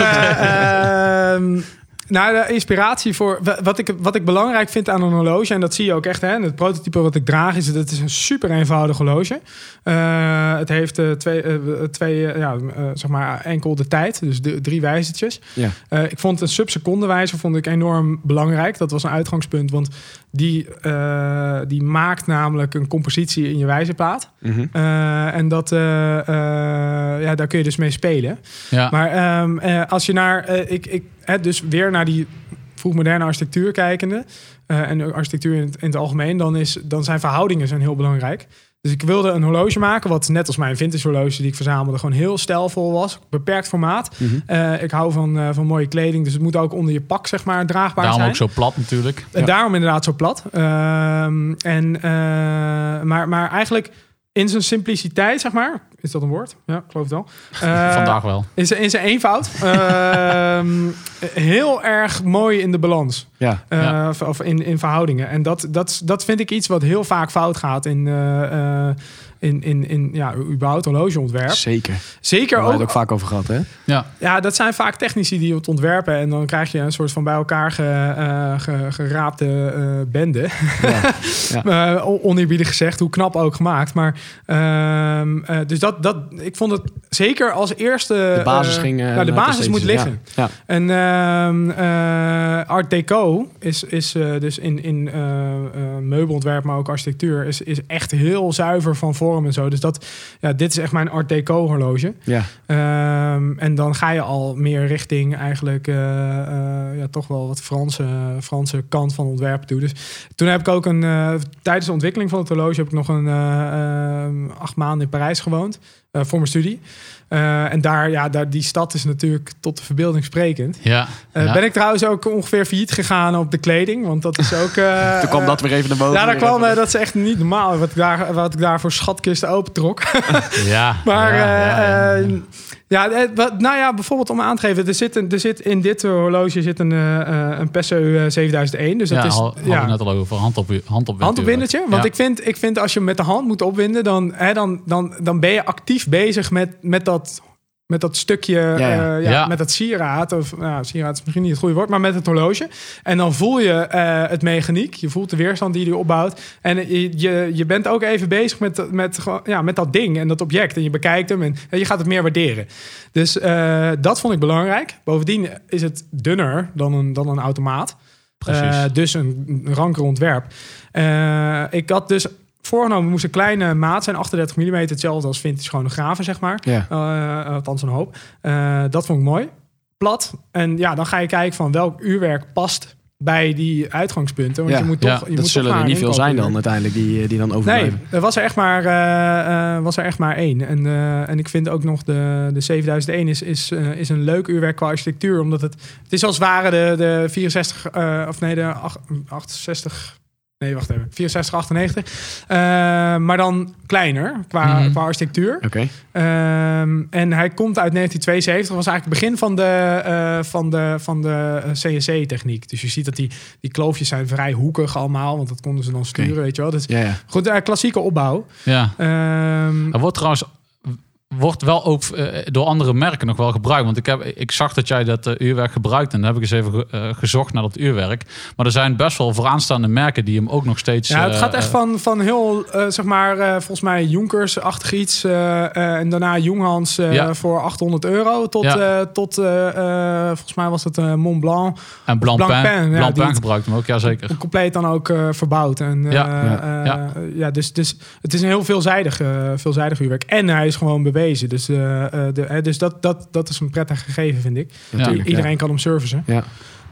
D: ehm, nou, de inspiratie voor... wa- Wat ik, wat ik belangrijk vind aan een horloge... en dat zie je ook echt, hè, het prototype wat ik draag... is dat het is een super eenvoudig horloge. Eh, het heeft eh, twee, eh, twee ja, zeg maar enkel de tijd. Dus de, drie wijzertjes.
C: Ja.
D: Ik vond een subsecondewijzer vond ik enorm belangrijk. Dat was een uitgangspunt, want die, eh, die maakt namelijk een compositie in je wijzerplaat.
C: Mhm.
D: Eh, en dat, eh, eh, ja, daar kun je dus mee spelen.
B: Ja.
D: Maar ehm, eh, als je naar, ik, ik, hè, dus weer naar die vroegmoderne architectuur kijkende, eh, en architectuur in het, in het algemeen, dan, is, dan zijn verhoudingen zijn heel belangrijk. Dus ik wilde een horloge maken, wat net als mijn vintage horloge die ik verzamelde, gewoon heel stijlvol was. Beperkt formaat.
C: Mhm.
D: Eh, ik hou van, eh, van mooie kleding, dus het moet ook onder je pak, zeg maar, draagbaar
B: Daarom
D: zijn.
B: ook zo plat natuurlijk.
D: En
C: Ja.
D: daarom inderdaad zo plat. Ehm, en, eh, maar, maar eigenlijk in zijn simpliciteit, zeg maar. Is dat een woord? Ja, ik geloof het wel. Eh,
B: Vandaag wel.
D: In zijn, in zijn eenvoud. Ehm, heel erg mooi in de balans.
C: Ja.
D: Eh,
B: Ja.
D: Of, in, in verhoudingen. En dat, dat, dat vind ik iets wat heel vaak fout gaat in, eh, in, in, in ja, überhaupt horlogeontwerp.
C: Zeker.
D: Zeker
C: Daar hebben we
D: ook,
C: het ook vaak over gehad, hè?
B: Ja,
D: ja, dat zijn vaak technici die het ontwerpen. En dan krijg je een soort van bij elkaar ge, eh, ge- geraapte eh, bende.
C: Ja.
D: Eh, oneerbiedig gezegd, hoe knap ook gemaakt. Maar ehm, eh, dus dat, dat, ik vond het zeker als eerste.
C: De basis ging...
D: ja,
C: naar
D: de basis moet liggen.
C: Ja.
D: En ehm, eh, Art Deco is, is dus in, in eh, eh, meubelontwerp, maar ook architectuur, is, is echt heel zuiver van vorm en zo. Dus dat, ja, dit is echt mijn Art Deco horloge.
C: Ja.
D: Ehm, en dan ga je al meer richting eigenlijk eh, eh, ja, toch wel wat Franse, Franse kant van ontwerpen toe. Dus toen heb ik ook een eh, tijdens de ontwikkeling van het horloge heb ik nog een eh, eh, acht maanden in Parijs gewoond voor mijn studie. Eh, en daar, ja, daar, die stad is natuurlijk tot de verbeelding sprekend.
B: ja.
D: Eh,
B: ja.
D: Ben ik trouwens ook ongeveer failliet gegaan op de kleding, want dat is ook. eh,
C: Toen kwam dat weer even naar boven.
D: ja, daar kwam, eh, dat is echt niet normaal wat ik daar, wat ik daar voor schatkisten opentrok.
B: ja.
D: Maar
B: ja,
D: ja,
B: ja,
D: eh, wat, nou ja, bijvoorbeeld om aan te geven, er zit, een, er zit in dit horloge zit een, eh, een Peso eh, 7001. Dus dat
B: ja,
D: is
B: hadden
D: ja,
B: we net al over. Hand op, hand op
D: handopwindertje. Want
B: Ja.
D: ik, vind, ik vind als je met de hand moet opwinden, dan, hè, dan, dan, dan ben je actief bezig met, met dat. Met dat stukje,
C: ja.
D: ja, ja,
B: Ja.
D: met dat sieraad. Of nou, sieraad is misschien niet het goede woord, maar met het horloge. En dan voel je eh, het mechaniek. Je voelt de weerstand die je opbouwt. En je, je, je bent ook even bezig met, met, gewoon- ja, met dat ding en dat object. En je bekijkt hem en, en je gaat het meer waarderen. Dus eh, dat vond ik belangrijk. Bovendien is het dunner dan een, dan een automaat.
B: Precies.
D: Eh, dus een, een ranker ontwerp. Eh, ik had dus voorgenomen, moest een kleine maat zijn, 38 mm, hetzelfde als vintage chronografen, zeg maar.
C: Ja.
D: Eh, althans een hoop. Eh, dat vond ik mooi. Plat. En ja, dan ga je kijken van welk uurwerk past bij die uitgangspunten. Want
C: Ja.
D: je moet
B: Ja,
D: toch, je
C: dat
D: moet
C: zullen
D: toch
C: er niet veel zijn dan uiteindelijk die, die dan
D: Nee,
C: overblijven.
D: er was er echt maar, was er echt maar één. En, en ik vind ook nog de, de 7001 is, is, is een leuk uurwerk qua architectuur. Omdat het, het is als het ware de, de 64, eh, of nee, de ach- 68... Nee, wacht even. 64, 98. Eh, maar dan kleiner qua,
B: Mhm.
D: qua architectuur.
C: Oké.
D: Ehm, en hij komt uit 1972. was eigenlijk het begin van de, eh, van de, van de CNC-techniek. Dus je ziet dat die, die kloofjes zijn vrij hoekig allemaal. Want dat konden ze dan sturen, weet je wel. Dus
C: Ja, ja.
D: goed, eh, klassieke opbouw.
B: ja.
D: Ehm,
B: Er wordt trouwens wordt wel ook eh, door andere merken nog wel gebruikt. Want ik, heb, ik zag dat jij dat eh, uurwerk gebruikt. En dan heb ik eens even ge- eh, gezocht naar dat uurwerk. Maar er zijn best wel vooraanstaande merken die hem ook nog steeds...
D: ja, het gaat echt van, van heel, zeg maar, volgens mij Junkers-achtig iets. en daarna Junghans eh,
B: Ja.
D: voor 800 euro. Tot,
B: Ja.
D: tot volgens mij was het Mont Blanc.
B: En
D: ja,
B: Blancpain
D: die het-
B: gebruikt hem ook, ja zeker.
D: Compleet dan ook verbouwd. En,
B: Ja.
D: ja, dus, dus het is een heel veelzijdig, veelzijdig uurwerk. En hij is gewoon bewezen. Dus, eh, eh, de, hè, dus dat, dat, dat is een prettig gegeven, vind ik.
C: Natuurlijk,
D: Iedereen kan hem servicen.
C: Ja.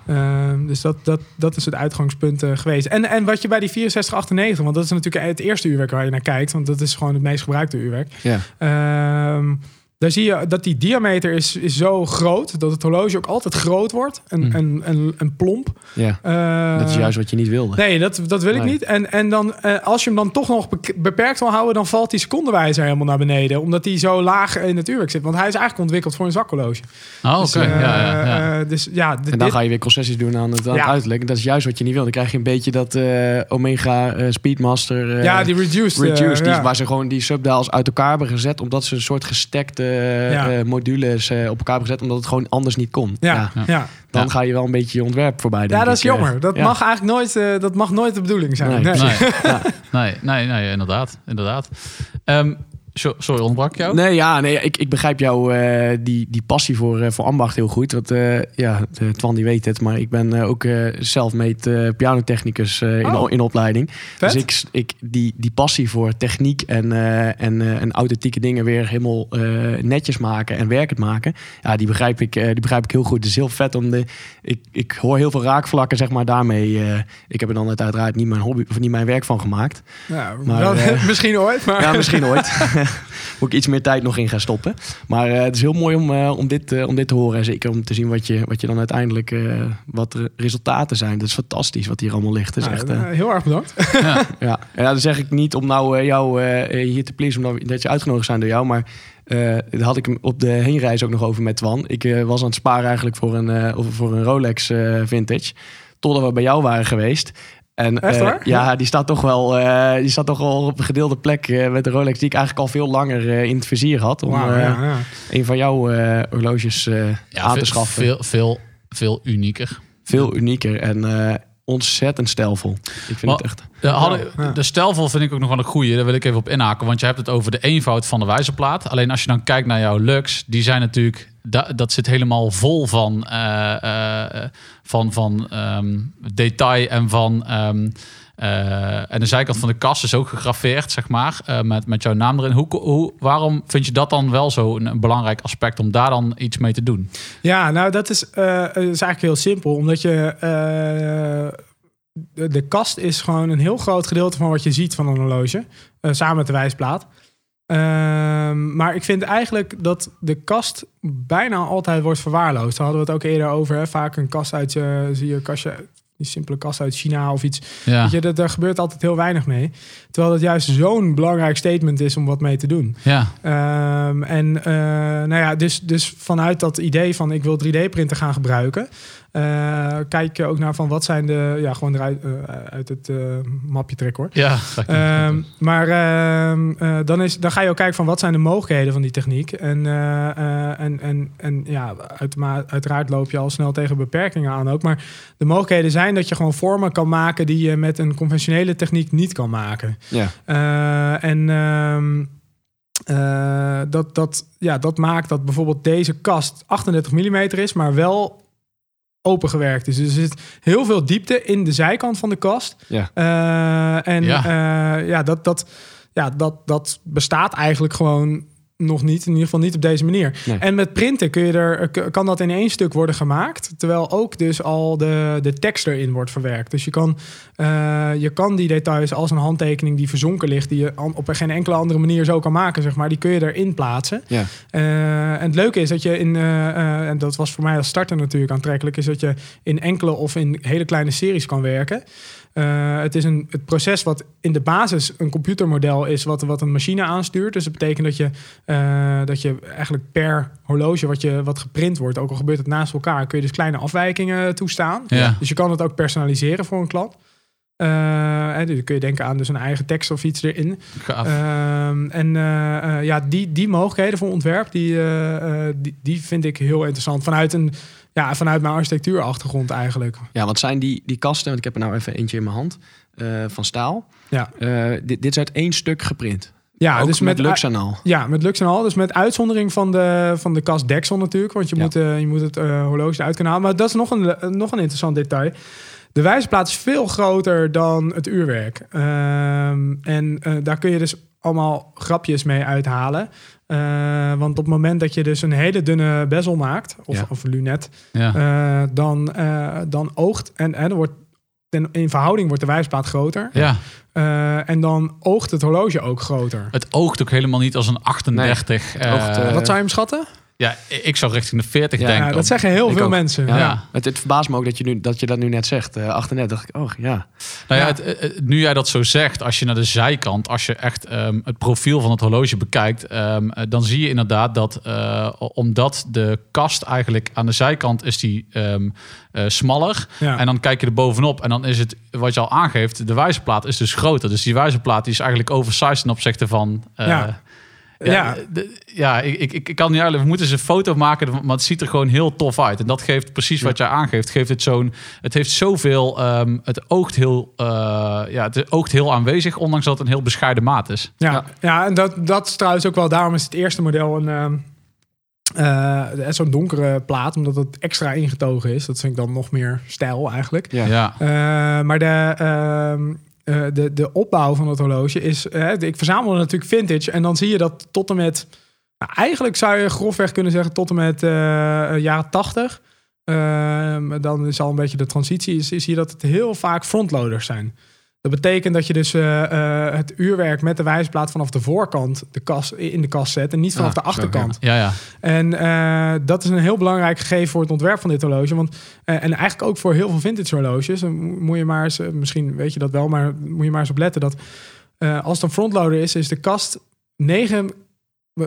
D: Ehm, dus dat, dat, dat is het uitgangspunt eh, geweest. En, en wat je bij die 6498, want dat is natuurlijk het eerste uurwerk waar je naar kijkt, want dat is gewoon het meest gebruikte uurwerk.
C: Ja.
D: Ehm, daar zie je dat die diameter is, is zo groot dat het horloge ook altijd groot wordt en,
B: Mm.
D: en, en, en plomp.
C: ja.
D: Eh,
C: Dat is juist wat je niet wilde.
D: Nee, dat, dat wil ik niet. En, en dan, eh, als je hem dan toch nog beperkt wil houden, dan valt die secondenwijzer helemaal naar beneden. Omdat hij zo laag in het uurwerk zit. Want hij is eigenlijk ontwikkeld voor een zakhorloge.
B: Oh, oké.
D: Dus, eh,
B: ja, ja, ja.
D: eh, dus ja,
C: En dan
D: dit-
C: ga je weer concessies doen aan het, aan het uiterlijk. Dat is juist wat je niet wil. Dan krijg je een beetje dat eh, Omega eh, Speedmaster... eh,
D: ja, die reduced. eh,
C: Reduced, die, waar ze gewoon die subdials uit elkaar hebben gezet... omdat ze een soort gestekte eh,
D: Ja.
C: eh, modules eh, op elkaar gezet... omdat het gewoon anders niet kon.
D: ja,
C: Ja,
D: ja. ja.
C: dan
B: Ja.
C: ga je wel een beetje je ontwerp voorbij, denk
D: dat is
C: ik, eh.
D: jammer. Dat
C: Ja.
D: mag eigenlijk nooit, eh, dat mag nooit de bedoeling zijn.
C: Nee,
D: Nee.
B: Nee,
C: Ja.
B: nee, nee, nee, inderdaad. inderdaad. Ehm, Sorry, ontbrak jou?
C: Nee, ja, nee, ik, ik begrijp jou, eh, die, die passie voor, eh, voor ambacht heel goed. Want eh, ja, de, Twan die weet het, maar ik ben ook self-made eh, pianotechnicus eh, in,
D: Oh.
C: in opleiding.
D: Vet.
C: Dus ik, ik, die, die passie voor techniek en, en, en authentieke dingen weer helemaal netjes maken en werkend maken. Ja, die begrijp ik, die begrijp ik heel goed. Het is heel vet om de. Ik, ik hoor heel veel raakvlakken, zeg maar, daarmee. ik heb er dan uiteraard niet mijn hobby of niet mijn werk van gemaakt.
D: Ja,
C: Maar,
D: wel- misschien ooit, maar...
C: Ja, misschien ooit. Moet ik iets meer tijd nog in gaan stoppen. Maar eh, het is heel mooi om, eh, om, dit, eh, om dit te horen. En zeker om te zien wat je, wat je dan uiteindelijk, wat de resultaten zijn. Dat is fantastisch wat hier allemaal ligt. Dat is
D: Nou,
C: echt,
D: heel erg bedankt.
B: Ja.
C: ja. ja, dat zeg ik niet om nou jou hier te pleasen, omdat dat je uitgenodigd zijn door jou. Maar daar had ik hem op de heenreis ook nog over met Twan. Ik was aan het sparen eigenlijk voor een, of voor een Rolex Vintage. Totdat we bij jou waren geweest. En,
D: Echt
C: eh, ja, die staat toch wel, eh, die staat toch wel op een gedeelde plek eh, met de Rolex die ik eigenlijk al veel langer eh, in het vizier had. Om eh,
D: ja, ja.
C: een van jouw eh, horloges eh,
B: Ja,
C: aan
B: veel,
C: te schaffen.
B: Veel, veel, veel unieker.
C: Veel unieker en eh, ontzettend stijlvol. Ik vind
B: Maar-
C: het echt...
B: De, hadden,
D: Ja.
B: de stijlvol vind ik ook nog wel een goeie. Daar wil ik even op inhaken. Want je hebt het over de eenvoud van de wijzerplaat. Alleen als je dan kijkt naar jouw Lux, die zijn natuurlijk... da- dat zit helemaal vol van, eh, eh, van, van ehm, detail en van... ehm, eh, en de zijkant van de kast is ook gegraveerd, zeg maar, met, met jouw naam erin. Hoe, hoe, waarom vind je dat dan wel zo'n een belangrijk aspect om daar dan iets mee te doen?
D: Ja, nou dat is, eh, is eigenlijk heel simpel. Omdat je... de, kast is gewoon een heel groot gedeelte van wat je ziet van een horloge. samen met de wijsplaat. Ehm, maar ik vind eigenlijk dat de kast bijna altijd wordt verwaarloosd. Daar hadden we het ook eerder over. Hè? Vaak een kast uit, eh, zie je kastje, die simpele kast uit China of iets.
B: Ja,
D: Weet je, dat, daar gebeurt altijd heel weinig mee. Terwijl het juist zo'n belangrijk statement is om wat mee te doen.
B: ja,
D: Ehm, en eh, nou ja, dus, dus vanuit dat idee van ik wil 3D-printen gaan gebruiken, eh, kijk je ook naar van wat zijn de, ja, gewoon eruit eh, uit het eh, mapje trekken hoor.
B: ja.
D: Ehm, maar ehm, eh, dan, is, dan ga je ook kijken van wat zijn de mogelijkheden van die techniek. En, eh, eh, en, en, en ja, uitma- uiteraard loop je al snel tegen beperkingen aan ook. Maar de mogelijkheden zijn dat je gewoon vormen kan maken die je met een conventionele techniek niet kan maken.
C: Ja.
D: Eh, en ehm, eh, dat, dat, ja, dat maakt dat bijvoorbeeld deze kast 38 mm is, maar wel opengewerkt is. Dus er zit heel veel diepte in de zijkant van de kast.
C: Ja.
D: Eh, en
B: Ja.
D: ja, ja, dat, dat, ja dat, dat bestaat eigenlijk gewoon nog niet. In ieder geval niet op deze manier.
C: Nee.
D: En met printen kun je er, kan dat in één stuk worden gemaakt. Terwijl ook dus al de, de tekst erin wordt verwerkt. Dus je kan, eh, je kan die details als een handtekening die verzonken ligt... die je op geen enkele andere manier zo kan maken, zeg maar... die kun je erin plaatsen.
C: Ja.
D: Eh, en het leuke is dat je in... eh, en dat was voor mij als starter natuurlijk aantrekkelijk... is dat je in enkele of in hele kleine series kan werken... Eh, het is een, het proces wat in de basis een computermodel is, wat, wat een machine aanstuurt. Dus dat betekent dat je, eh, dat je eigenlijk per horloge wat, je, wat geprint wordt, ook al gebeurt het naast elkaar, kun je dus kleine afwijkingen toestaan.
B: Ja.
D: Dus je kan het ook personaliseren voor een klant. Eh, en dus kun je denken aan dus een eigen tekst of iets erin. Ehm, en ja, die, die mogelijkheden voor ontwerp, die, die, die vind ik heel interessant. Vanuit, een, ja, vanuit mijn architectuurachtergrond eigenlijk.
C: Ja, wat zijn die, die kasten? Want ik heb er nou even eentje in mijn hand. eh, van staal.
D: Ja,
C: Eh, dit, dit is uit één stuk geprint.
D: ja
C: Ook
D: dus
C: met,
D: met,
C: Lux en al.
D: Ja, met Lux en al. Dus met uitzondering van de, van de kast deksel natuurlijk. Want je,
C: Ja.
D: moet, eh, je moet het eh, horloge eruit kunnen halen. Maar dat is nog een, nog een interessant detail. De wijzerplaat is veel groter dan het uurwerk. Ehm, en daar kun je dus allemaal grapjes mee uithalen. Eh, want op het moment dat je dus een hele dunne bezel maakt, of,
C: Ja.
D: of een lunet,
B: ja.
D: eh, dan, eh, dan oogt en, en wordt ten, in verhouding wordt de wijzerplaat groter.
B: ja.
D: Eh, en dan oogt het horloge ook groter.
B: Het oogt ook helemaal niet als een 38.
C: het oogt,
B: eh,
C: eh,
D: Wat zou je hem schatten?
B: Ja, ik zou richting de 40
C: Ja,
B: denken.
D: Ja, dat zeggen heel
C: Ik
D: veel
C: ook.
D: mensen.
C: Ja.
B: Ja.
C: Het, het verbaast me ook dat je, nu, dat je dat nu net zegt. Eh 38 dacht ik, oh ja.
B: Nou ja,
D: Ja.
B: het, het- nu jij dat zo zegt, als je naar de zijkant, als je echt ehm, het profiel van het horloge bekijkt, ehm, eh, dan zie je inderdaad dat eh, omdat de kast eigenlijk aan de zijkant is die ehm, eh, smaller.
D: Ja.
B: En dan kijk je er bovenop en dan is het, wat je al aangeeft, de wijzerplaat is dus groter. Dus die wijzerplaat die is eigenlijk oversized ten opzichte van... eh,
D: Ja.
B: Ja,
D: Ja.
B: de- ja ik, ik, ik kan niet uitleggen. We moeten eens een foto maken, maar het ziet er gewoon heel tof uit. En dat geeft precies wat jij aangeeft. Geeft het zo'n. Het heeft zoveel. ehm, het oogt heel. eh, ja, het oogt heel aanwezig, ondanks dat het een heel bescheiden maat is.
D: Ja,
C: Ja.
D: ja. en dat, dat is trouwens ook wel, daarom is het eerste model een, ehm, eh, zo'n donkere plaat, omdat het extra ingetogen is. Dat vind ik dan nog meer stijl eigenlijk.
C: Ja.
B: Ja.
D: Eh, maar de, ehm, eh, de, de opbouw van het horloge is... eh, ik verzamel natuurlijk vintage en dan zie je dat tot en met... Nou, eigenlijk zou je grofweg kunnen zeggen tot en met eh, jaren 80. Ehm, dan is al een beetje de transitie. Is, je dat het heel vaak frontloaders zijn. Dat betekent dat je dus eh, eh, het uurwerk met de wijzerplaat vanaf de voorkant de kas, in de kast zet en niet vanaf
C: Ah,
D: de
C: zo,
D: achterkant.
B: Ja, ja.
D: En eh, dat is een heel belangrijk gegeven voor het ontwerp van dit horloge. Want, en eigenlijk ook voor heel veel vintage horloges. Dan moet je maar eens, misschien weet je dat wel, maar moet je maar eens op letten dat als het een frontloader is, is de kast 9, 90%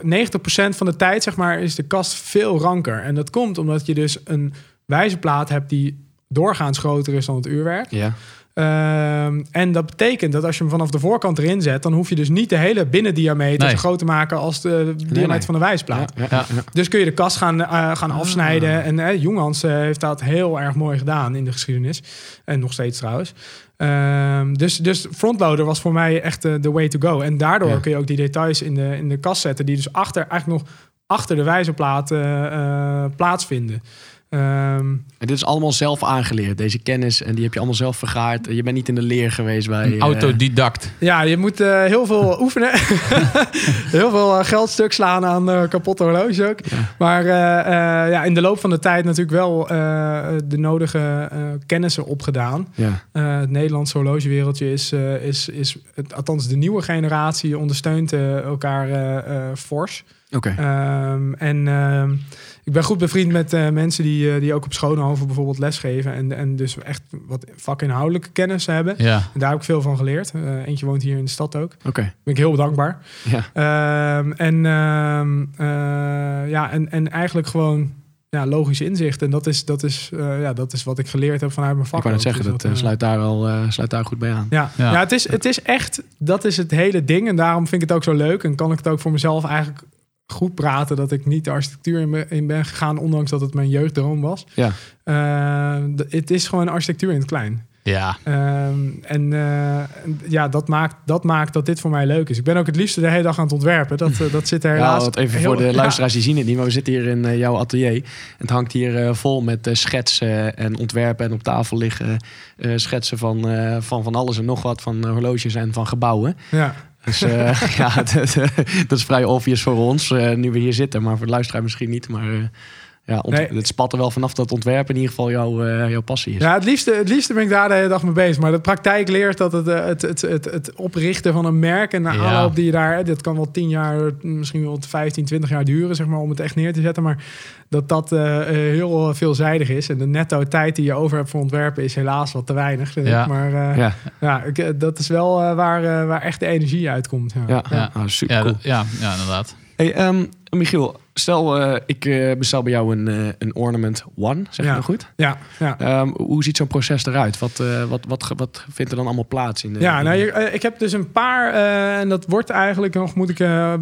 D: van de tijd, zeg maar, is de kast veel ranker. En dat komt omdat je dus een wijzerplaat hebt die doorgaans groter is dan het uurwerk.
C: Ja.
D: Ehm, en dat betekent dat als je hem vanaf de voorkant erin zet, dan hoef je dus niet de hele binnendiameter
B: Nee.
D: zo groot te maken als de diameter
C: nee.
D: van de wijsplaat.
C: Ja, ja,
B: Ja.
C: ja.
D: Dus kun je de kast gaan, eh, gaan
C: Ah.
D: afsnijden. En eh Jonghans eh, heeft dat heel erg mooi gedaan in de geschiedenis. En nog steeds trouwens. Ehm, dus, dus frontloader was voor mij echt de the way to go. En daardoor kun je ook die details in de, in de kast zetten... die dus achter, eigenlijk nog achter de wijzerplaat eh, eh, plaatsvinden. Ehm,
C: En dit is allemaal zelf aangeleerd, deze kennis. En die heb je allemaal zelf vergaard. Je bent niet in de leer geweest bij...
B: Een
C: eh,
B: autodidact.
D: Ja, je moet eh, heel veel oefenen. heel veel eh, geld stuk slaan aan eh, kapotte horloges ook. Maar eh, eh, ja, in de loop van de tijd natuurlijk wel eh, de nodige eh, kennissen opgedaan.
C: Ja.
D: Eh, het Nederlandse horlogewereldje is, eh, is, is het, althans de nieuwe generatie ondersteunt elkaar eh, eh, fors.
C: Oké.
D: Ehm, en ehm, ik ben goed bevriend met eh, mensen die, eh, die ook op Schoonhoven bijvoorbeeld lesgeven. En, en dus echt wat vakinhoudelijke kennis hebben.
B: Ja.
D: En daar heb ik veel van geleerd. Eh, eentje woont hier in de stad ook.
C: Oké.
D: ben ik heel dankbaar.
C: Ja.
D: Ehm, en, ehm, eh, ja, en, en eigenlijk gewoon ja, logisch inzicht. En dat is, dat, is, ja, dat is wat ik geleerd heb vanuit mijn vak.
C: Ik wou net
D: ook.
C: zeggen,
D: Dus
C: dat sluit, daar al, sluit daar goed bij aan.
D: ja,
B: Ja.
D: ja. het, is, het is echt, dat is het hele ding. En daarom vind ik het ook zo leuk. En kan ik het ook voor mezelf eigenlijk goed praten dat ik niet de architectuur in ben, in ben gegaan, ondanks dat het mijn jeugddroom was.
C: Ja.
D: Eh, d- het is gewoon architectuur in het klein.
B: Ja.
D: Ehm, en eh, en ja, dat maakt, dat maakt dat dit voor mij leuk is. Ik ben ook het liefste de hele dag aan het ontwerpen. Dat, eh, dat zit er
C: Ja,
D: helaas...
C: even voor de
D: ja.
C: luisteraars, die zien het niet, maar we zitten hier in eh, jouw atelier. En het hangt hier vol met schetsen en ontwerpen. En op tafel liggen schetsen van, van van alles en nog wat, van horloges en van gebouwen.
D: Ja.
C: Dus eh, ja, dat, is vrij obvious voor ons, eh, nu we hier zitten. Maar voor de luisteraar misschien niet. Maar eh, ja, ont-
D: Nee.
C: het spat er wel vanaf dat ontwerpen in ieder geval jouw, eh, jouw passie is.
D: Ja, het liefste, het liefste ben ik daar de hele dag mee bezig. Maar de praktijk leert dat het, eh, het, het, het, het oprichten van een merk en de
B: Ja.
D: aanloop die je daar... Dat kan wel 10 jaar, misschien wel 15, 20 jaar duren, zeg maar, om het echt neer te zetten. Maar dat dat eh, heel veelzijdig is. En de netto tijd die je over hebt voor ontwerpen is helaas wat te weinig. vind ik.
B: Ja.
D: Maar eh, ja.
C: Ja,
D: ik, dat is wel waar, waar echt de energie uitkomt. Ja.
C: ja,
B: Ja.
C: Nou, super
B: Ja,
C: cool.
B: ja, ja, inderdaad.
C: Hey, ehm, Michiel, stel eh, ik eh, bestel bij jou een, eh, een Ornament One, zeg je
D: Ja.
C: dat goed?
D: ja, ja.
C: Ehm, hoe ziet zo'n proces erurat? Wat, wat, wat, wat vindt er dan allemaal plaats in? de-
D: Ja, nou, je- ik heb dus een paar, en dat wordt eigenlijk nog, moet ik, eh,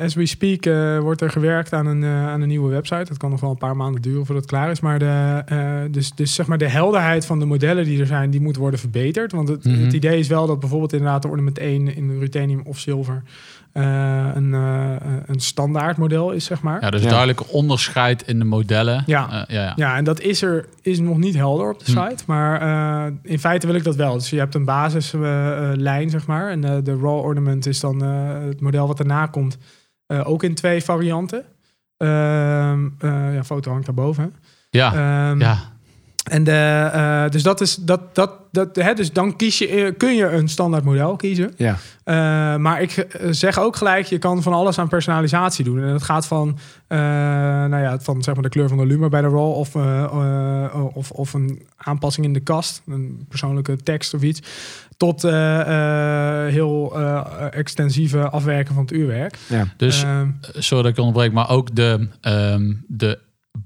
D: as we speak, wordt er gewerkt aan een, aan een nieuwe website. Dat kan nog wel een paar maanden duren voordat het klaar is. Maar de, dus, dus zeg maar de helderheid van de modellen die er zijn, die moet worden verbeterd. Want het,
B: Mhm.
D: het idee is wel dat bijvoorbeeld inderdaad de ornament 1 in ruthenium of zilver een, eh, een standaard model is, zeg maar.
B: Ja, dus
C: Ja.
B: duidelijk onderscheid in de modellen.
D: Ja.
B: Eh, ja, ja.
D: Ja, en dat is er is nog niet helder op de
B: Hm.
D: site. Maar eh, in feite wil ik dat wel. Dus je hebt een basislijn, zeg maar. En eh, de raw ornament is dan eh, het model wat daarna komt. eh, ook in twee varianten. Ehm eh, ja, foto hangt daarboven. hè.
B: Ja,
D: Ehm,
B: ja.
D: En de, eh, dus dat is dat dat dat hè, dus dan kies je eh, kun je een standaard model kiezen.
C: Ja,
D: Eh, maar ik zeg ook gelijk, je kan van alles aan personalisatie doen. En dat gaat van, eh, nou ja, van zeg maar de kleur van de lumer bij de roll of, of, of een aanpassing in de kast, een persoonlijke tekst of iets, tot eh, eh, heel eh, extensieve afwerken van het uurwerk.
C: ja.
B: Dus,
D: Ehm,
B: sorry dat ik onderbreek, maar ook de, ehm, de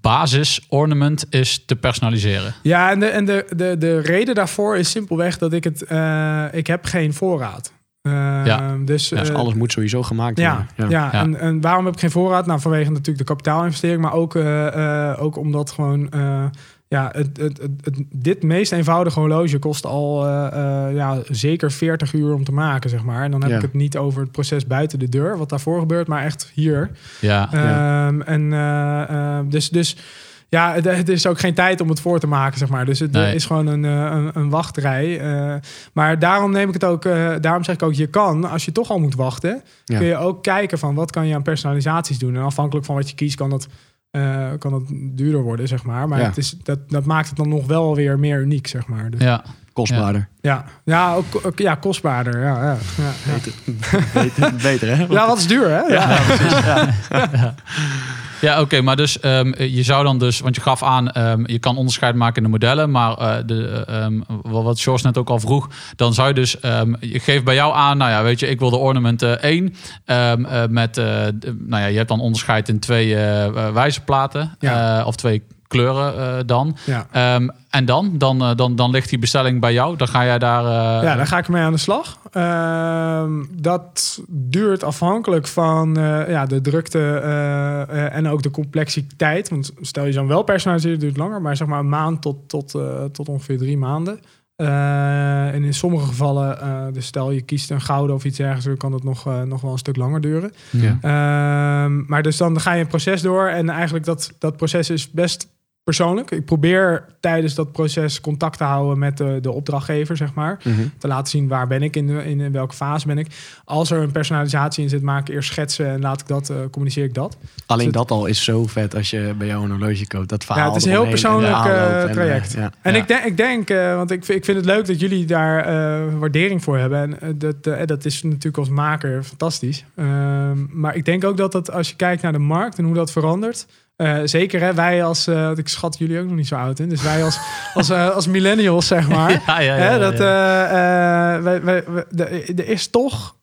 B: basis ornament is te personaliseren.
D: Ja, en, de, en de, de, de reden daarvoor is simpelweg dat ik het... eh, ik heb geen voorraad. Ehm,
B: Ja.
D: Dus,
C: Ja, dus
D: eh,
C: alles moet sowieso gemaakt
D: ja,
C: worden.
D: ja.
B: Ja.
D: En, en waarom heb ik geen voorraad? Nou, vanwege natuurlijk de kapitaalinvestering, maar ook, eh, eh, ook omdat gewoon, eh, ja, het, het, het, het- dit meest eenvoudige horloge kost al eh, eh, ja, zeker 40 uur om te maken, zeg maar. En dan heb
C: Ja.
D: ik het niet over het proces buiten de deur, wat daarvoor gebeurt, maar echt hier.
B: Ja,
C: Ja.
D: Ehm, en eh, eh, dus, dus ja, het, het is ook geen tijd om het voor te maken, zeg maar. Dus het
B: Nee.
D: is gewoon een, een, een wachtrij. eh, maar daarom neem ik het ook, eh, daarom zeg ik ook, je kan, als je toch al moet wachten,
C: Ja.
D: kun je ook kijken van wat kan je aan personalisaties doen. En afhankelijk van wat je kiest, kan dat, eh, kan dat duurder worden, zeg maar. Maar
C: Ja.
D: het is, dat, dat maakt het dan nog wel weer meer uniek, zeg maar. Dus, ja.
C: Kostbaarder.
D: Ja, ja, ook, ook- ja kostbaarder. Ja, ja, ja, ja.
C: Beter, beter hè?
D: ja, wat is duur, hè? Ja.
B: Ja, oké, maar dus ehm, je zou dan dus, want je gaf aan, ehm, je kan onderscheid maken in de modellen, maar eh, de, eh, ehm, wat George net ook al vroeg, dan zou je dus, je geeft bij jou aan, nou ja, weet je, ik wil de ornament eh, 1 ehm, eh, met, eh, de- nou ja, je hebt dan onderscheid in twee wijzerplaten
D: Ja.
B: of twee kleuren eh, dan.
D: Ja.
B: Ehm, en dan? Dan, eh, dan? dan ligt die bestelling bij jou, dan ga jij daar... eh,
D: Ja, daar ga ik mee aan de slag. Ehm, dat duurt afhankelijk van eh, ja, de drukte eh, eh, en ook de complexiteit. Want stel je dan wel personaliseren, duurt langer. Maar zeg maar een maand tot, tot, eh, tot ongeveer drie maanden. Eh, en in sommige gevallen, eh, dus stel je kiest een gouden of iets ergens, dan kan het nog, eh, nog wel een stuk langer duren.
C: Ja.
D: Ehm, maar dus dan ga je een proces door en eigenlijk dat, dat proces is best persoonlijk. Ik probeer tijdens dat proces contact te houden met de, de opdrachtgever, zeg maar.
C: Mhm.
D: Te laten zien waar ben ik, in, de, in, in welke fase ben ik. Als er een personalisatie in zit, maak ik eerst schetsen en laat ik dat, eh, communiceer ik dat.
C: Alleen
D: Dus
C: dat al is zo vet als je bij jou een horloge koopt. Dat verhaal
D: Ja, het is een heel persoonlijk, eh,
C: en, eh,
D: traject.
C: ja.
D: En
B: Ja.
D: ik denk, ik denk want ik, vind- ik vind het leuk dat jullie daar waardering voor hebben. En dat, dat is natuurlijk als maker fantastisch. Ehm, maar ik denk ook dat dat als je kijkt naar de markt en hoe dat verandert. Eh, zeker hè, wij als, eh, ik schat jullie ook nog niet zo oud in. Dus wij als, als, eh, als millennials, zeg maar.
B: Ja, ja, ja,
D: Hè,
B: ja,
D: dat,
B: ja.
D: eh, eh, wij, wij, wij- de- er is toch...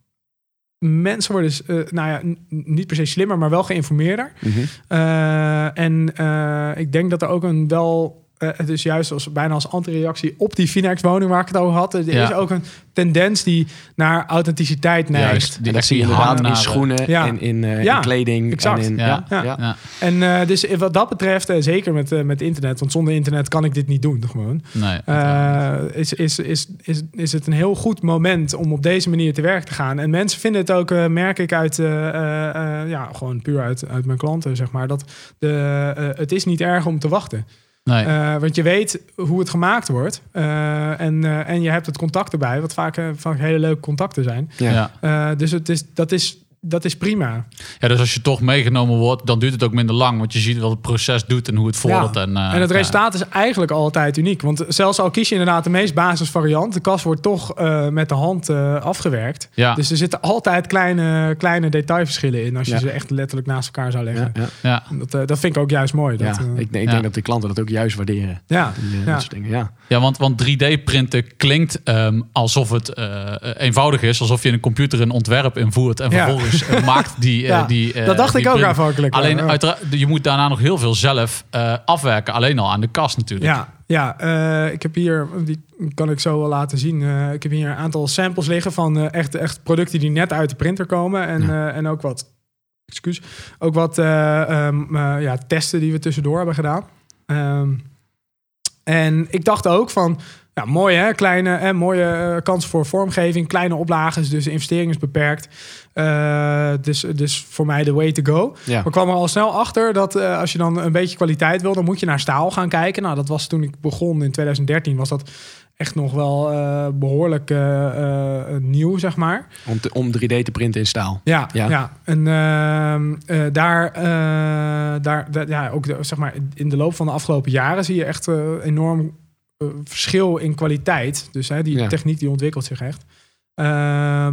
D: Mensen worden, eh, nou ja, niet per se slimmer, maar wel geïnformeerder.
C: Mhm.
D: Eh, en eh, ik denk dat er ook een wel... eh, het is juist als, bijna als antireactie op die Finex-woning waar ik het over had. Er
B: Ja.
D: is ook een tendens die naar authenticiteit neigt.
B: Juist,
C: En
B: die,
C: dat zie je inderdaad in schoenen
D: Ja.
C: en in, eh,
D: Ja,
C: in kleding.
D: exact.
C: En in,
B: Ja.
C: ja,
D: Ja.
C: ja.
B: Ja,
D: En eh, dus wat dat betreft, eh, zeker met, eh, met internet, want zonder internet kan ik dit niet doen gewoon.
B: nee.
D: Eh, is, is, is, is, is het een heel goed moment om op deze manier te werk te gaan. En mensen vinden het ook, eh, merk ik uit, eh, eh, eh, ja, gewoon puur uit, uit mijn klanten, zeg maar, dat de, eh, het is niet erg om te wachten.
B: Nee.
D: Eh, want je weet hoe het gemaakt wordt. Eh, en, eh, en je hebt het contact erbij, wat vaak, vaak hele leuke contacten zijn.
C: Ja.
B: ja.
D: Eh, dus het is, dat, is, dat is prima.
B: Ja, dus als je toch meegenomen wordt, dan duurt het ook minder lang. Want je ziet wat het proces doet en hoe het vordert. En, eh,
D: En het
B: ja.
D: resultaat is eigenlijk altijd uniek. Want zelfs al kies je inderdaad de meest basisvariant, de kast wordt toch eh, met de hand eh, afgewerkt.
B: Ja,
D: Dus er zitten altijd kleine, kleine detailverschillen in als je
C: Ja.
D: ze echt letterlijk naast elkaar zou leggen.
C: Ja, ja.
B: ja.
D: En Dat, dat vind ik ook juist mooi. Dat,
C: Ja, ik, ik
B: Ja.
C: denk dat de klanten dat ook juist waarderen.
D: ja.
C: Die. Dat soort dingen, ja.
B: ja want, want 3D-printen klinkt ehm, alsof het eh, eenvoudig is. Alsof je in een computer een ontwerp invoert en
D: Ja.
B: vervolgens eh, maakt die... eh,
D: Ja,
B: die eh,
D: dat dacht
B: die
D: ik ook aanvankelijk.
B: Alleen
D: ja.
B: uiteraard, je moet daarna nog heel veel zelf eh, afwerken. Alleen al aan de kast natuurlijk.
D: Ja, ja eh, ik heb hier, die kan ik zo wel laten zien. eh, ik heb hier een aantal samples liggen van eh, echt, echt producten die net uit de printer komen. En, eh, en ook wat, excuus, ook wat eh, ehm, eh, ja, testen die we tussendoor hebben gedaan. Ehm, en ik dacht ook van, ja, mooi hè, kleine en mooie eh, kans voor vormgeving, kleine oplages, dus de investering is beperkt. Eh, dus, dus voor mij de way to go.
C: Ja.
D: Maar kwam er al snel achter dat eh, als je dan een beetje kwaliteit wil, dan moet je naar staal gaan kijken. Nou, dat was toen ik begon in 2013, was dat echt nog wel eh, behoorlijk eh, eh, nieuw, zeg maar.
C: Om, te, om 3D te printen in staal.
D: Ja, ja.
C: Ja.
D: En ehm, eh, daar, daar, daar- ja, ook de, zeg maar, in de loop van de afgelopen jaren zie je echt enorm verschil in kwaliteit. Dus hè, die
C: Ja.
D: techniek die ontwikkelt zich echt.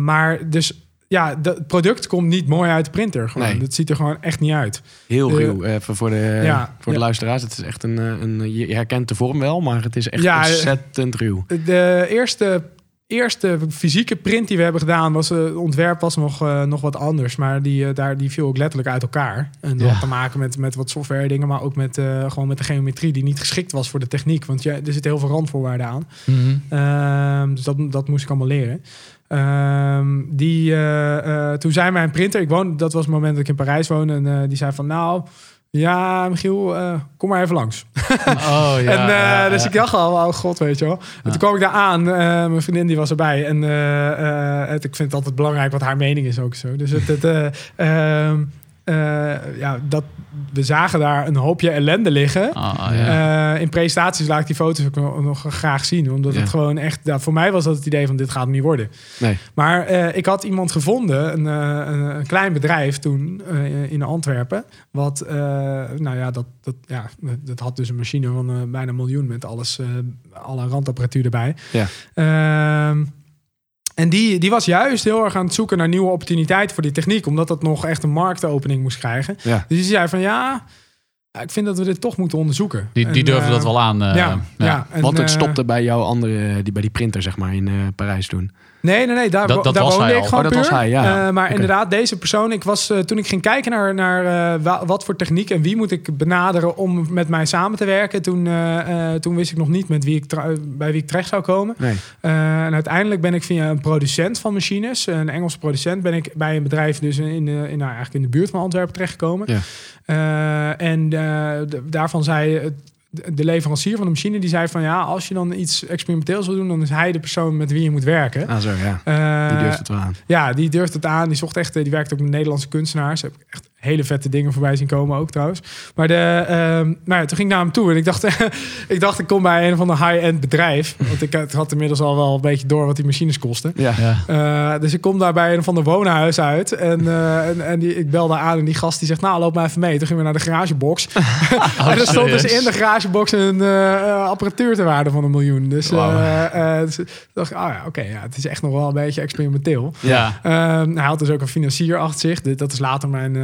D: Maar dus ja, het product komt niet mooi uit de printer. Gewoon.
C: Nee.
D: Ziet er gewoon echt niet uit.
C: Heel
D: De-
C: ruw. eh, Even voor de,
D: Ja,
C: voor de
D: ja.
C: luisteraars. Het is echt een, eh, een... Je herkent de vorm wel, maar het is echt
D: Ja, eh,
C: ontzettend ruw.
D: De eerste, eerste fysieke print die we hebben gedaan, was eh, het ontwerp was nog, eh, nog wat anders. Maar die, eh, daar, die viel ook letterlijk uit elkaar. En dat had te maken met, met wat software dingen, maar ook met, eh, gewoon met de geometrie die niet geschikt was voor de techniek. Want ja, er zitten heel veel randvoorwaarden aan.
B: Mhm.
D: Ehm, dus dat, dat moest ik allemaal leren. Ehm, die, eh, eh, toen zei mijn printer, ik woon, dat was het moment dat ik in Parijs woonde, en eh, die zei van nou, ja Michiel, kom maar even langs.
B: Oh ja.
D: en,
B: ja,
D: dus ik dacht al, oh god, weet je wel. En toen kwam ik daar aan, mijn vriendin die was erbij. En het, ik vind het altijd belangrijk wat haar mening is ook zo. Dus het, het, eh, ehm, eh, ja, dat, we zagen daar een hoopje ellende liggen.
B: Ah, ja.
D: Eh, in presentaties laat ik die foto's ook nog, graag zien. Omdat
C: Ja.
D: het gewoon echt... Ja, voor mij was dat het idee van dit gaat hem niet worden.
C: Nee.
D: Maar eh, ik had iemand gevonden, een, eh, een, klein bedrijf toen in Antwerpen. Wat, nou ja dat, dat, ja, dat had dus een machine van bijna een miljoen met alles, alle randapparatuur erbij.
C: Ja.
D: En die, die was juist heel erg aan het zoeken naar nieuwe opportuniteiten voor die techniek. Omdat dat nog echt een marktopening moest krijgen.
C: Ja.
D: Dus die zei van ja, ja, ik vind dat we dit toch moeten onderzoeken.
B: Die, die
D: En,
B: durfde
D: eh,
B: dat wel aan. eh,
D: ja, ja. en,
C: Want het
D: eh,
C: stopte bij jouw andere, die, bij die printer, zeg maar, in eh, Parijs toen.
D: Nee, nee, nee. Daar,
B: Dat-
D: wo-
B: dat
D: daar
B: was
D: woonde
B: hij
D: ik
B: al.
D: gewoon
C: Oh, dat
D: puur.
C: was hij, ja.
D: Eh, maar inderdaad, deze persoon, ik was eh, toen ik ging kijken naar, naar eh, wa- wat voor techniek en wie moet ik benaderen om met mij samen te werken, toen, eh, eh, toen wist ik nog niet met wie ik bij wie ik terecht zou komen.
C: Nee.
D: Eh, en uiteindelijk ben ik via een producent van machines, een Engelse producent, ben ik bij een bedrijf dus in in, nou, eigenlijk in de buurt van Antwerpen terechtgekomen.
C: Ja.
D: Eh, en eh, daarvan zei de de leverancier van de machine, die zei van ja, als je dan iets experimenteels wil doen, dan is hij de persoon met wie je moet werken.
C: Ah, zo, ja.
D: Eh,
C: Die durft het wel aan.
D: ja, die durft het aan. Die zocht echt, eh, die werkt ook met Nederlandse kunstenaars. Heb ik echt hele vette dingen voorbij zien komen ook trouwens. Maar de, ehm, nou ja, toen ging ik naar hem toe en ik dacht, ik dacht, ik kom bij een van de high-end bedrijf. Want ik had- inmiddels al wel een beetje door wat die machines kosten.
C: Ja.
B: Ja.
D: Eh, dus ik kom daar bij een van de woonhuis uit. En, eh, en, en die, ik belde aan en die gast die zegt, nou loop maar even mee. Toen gingen we naar de garagebox.
B: Oh,
D: en er stond dus in de garagebox een eh, apparatuur te waarde van een miljoen. Dus, eh, eh, dus ik dacht, oh ja, oké, ja, het is echt nog wel een beetje experimenteel.
B: Ja.
D: Ehm, hij had dus ook een financier achter zich. Dat is later mijn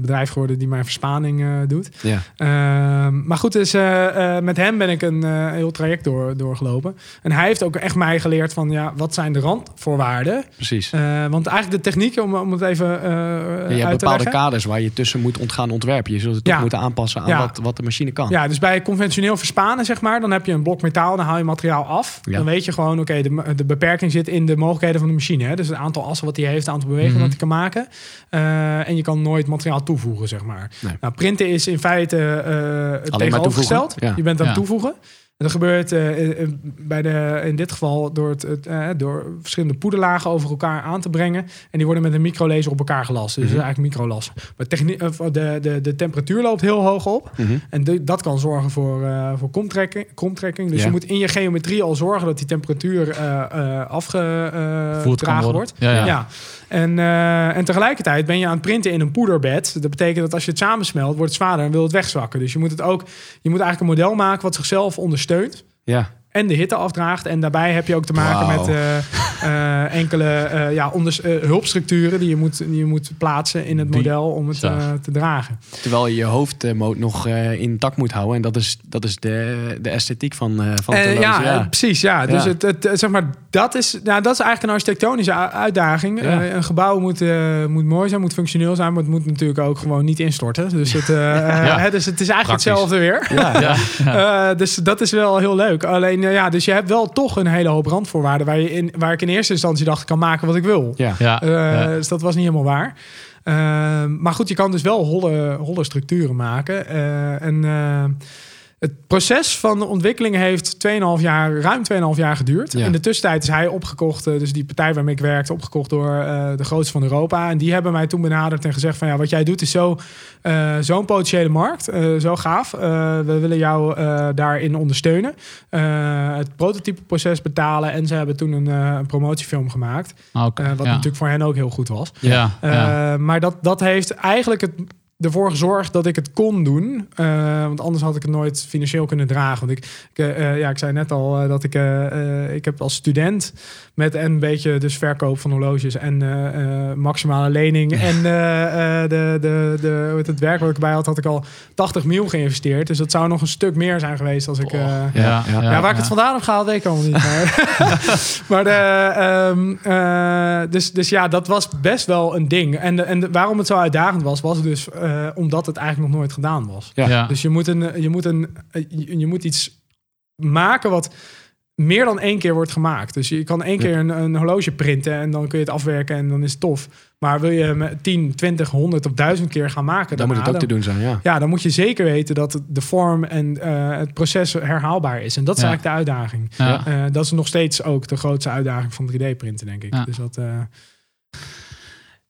D: bedrijf geworden die mijn verspaning eh, doet.
C: Ja.
D: Ehm, maar goed, dus eh, eh, met hem ben ik een eh, heel traject door, doorgelopen. En hij heeft ook echt mij geleerd van, ja, wat zijn de randvoorwaarden?
C: Precies.
D: Eh, want eigenlijk de techniek, om, om het even eh
C: je hebt bepaalde kaders waar je tussen moet ont- gaan ontwerpen. Je zult het toch
D: Ja.
C: moeten aanpassen aan
D: Ja.
C: wat, wat de machine kan.
D: Ja, dus bij conventioneel verspanen, zeg maar, dan heb je een blok metaal, dan haal je materiaal af.
C: Ja.
D: Dan weet je gewoon, oké, de, de beperking zit in de mogelijkheden van de machine. Hè? Dus het aantal assen wat hij heeft, het aantal bewegingen
B: Mhm.
D: wat hij kan maken. Eh, en je kan nooit materiaal toevoegen, zeg maar.
C: Nee.
D: Nou, printen is in feite eh het
C: maar
D: tegenovergesteld.
C: ja.
D: Je bent aan het
B: Ja.
D: toevoegen. En dat gebeurt eh, eh, bij de, in dit geval door, het, het, door verschillende poederlagen over elkaar aan te brengen. En die worden met een microlaser op elkaar gelast. Dus
C: Mhm.
D: dat is eigenlijk microlassen. Maar de, de, de temperatuur loopt heel hoog op.
C: Mhm.
D: En de- dat kan zorgen voor, eh voor komtrekking, komtrekking. Dus
C: Ja.
D: je moet in je geometrie al zorgen dat die temperatuur eh eh afgedragen wordt.
B: Ja, ja.
D: Ja. En, eh, en tegelijkertijd ben je aan het printen in een poederbed. Dat betekent dat als je het samensmelt, wordt het zwaarder en wil het wegzwakken. Dus je moet het ook, je moet eigenlijk een model maken wat zichzelf ondersteunt.
C: Ja.
D: En de hitte afdraagt. En daarbij heb je ook te maken met eh, eh, enkele eh, ja, onders, hulpstructuren die je, moet, die je moet plaatsen in het model om het te dragen.
C: Terwijl je je hoofdmoot nog intact moet houden. En dat is, dat is de, de esthetiek van, van
D: ja, eh, precies. Ja. Dus
C: Ja.
D: Het, het, zeg maar, dat is, nou, dat is eigenlijk een architectonische uitdaging.
C: Ja.
D: Een gebouw moet, moet mooi zijn, moet functioneel zijn, maar het moet natuurlijk ook gewoon niet instorten. Dus het, hè, dus het is eigenlijk
B: Praktisch.
D: hetzelfde weer.
C: Ja.
B: Ja. Ja.
D: Dus dat is wel heel leuk. Alleen, eh, ja, dus je hebt wel toch een hele hoop randvoorwaarden waar, je in, waar ik in eerste instantie dacht, ik kan maken wat ik wil.
C: Ja.
B: Ja.
D: Eh,
B: Ja.
D: Dus dat was niet helemaal waar. Eh, maar goed, je kan dus wel holle, holle structuren maken. Eh, en het proces van de ontwikkeling heeft 2,5 jaar, ruim 2,5 jaar geduurd.
C: Ja.
D: In de tussentijd is hij opgekocht, eh, dus die partij waarmee ik werkte, opgekocht door eh, de grootste van Europa. En die hebben mij toen benaderd en gezegd van ja, wat jij doet is zo, eh, zo'n potentiële markt, zo gaaf. We willen jou daarin ondersteunen. Het prototypeproces betalen. En ze hebben toen een, een promotiefilm gemaakt.
B: Ah,
D: wat
B: ja.
D: natuurlijk voor hen ook heel goed was.
B: Ja.
D: Maar dat, dat heeft eigenlijk het, ervoor gezorgd dat ik het kon doen. Eh, want anders had ik het nooit financieel kunnen dragen. Want ik, eh, eh, ja, ik zei net al dat ik, ik heb als student met een beetje dus verkoop van horloges en eh, eh, maximale lening en eh, eh, de, de, de, hoe het werk wat ik erbij had, had ik al 80 mil geïnvesteerd. Dus dat zou nog een stuk meer zijn geweest als ik... eh,
B: Ja.
C: Ja.
B: Ja.
D: ja, waar ik het vandaan heb gehaald, weet ik allemaal niet. Maar, maar de, ehm, eh, dus, dus ja, dat was best wel een ding. En, de, en de- waarom het zo uitdagend was, was dus eh, omdat het eigenlijk nog nooit gedaan was.
C: Ja.
B: Ja.
D: Dus je moet, een, je, moet een, je, je moet iets maken wat meer dan één keer wordt gemaakt. Dus je kan één
C: Ja.
D: keer een, een horloge printen en dan kun je het afwerken en dan is het tof. Maar wil je hem 10, 20, 100 of 1000 keer gaan maken,
C: Dan moet het ook te doen zijn, ja.
D: Ja, dan moet je zeker weten dat de vorm en eh, het proces herhaalbaar is. En dat is
B: Ja.
D: eigenlijk de uitdaging.
B: Ja.
D: Eh, dat is nog steeds ook de grootste uitdaging van 3D-printen, denk ik.
B: Ja.
D: Dus dat, eh,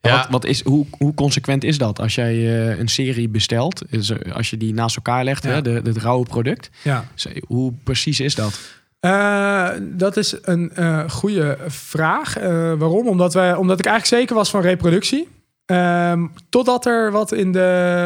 B: Ja.
C: Wat, wat is, hoe, hoe consequent is dat als jij een serie bestelt? Is, er- als je die naast elkaar legt,
D: Ja.
C: hè, de, het rauwe product.
D: ja.
C: Hoe precies is dat?
D: Eh, dat is een eh goede vraag. Eh, waarom? Omdat, wij, omdat ik eigenlijk zeker was van reproductie. Ehm, totdat er wat in de,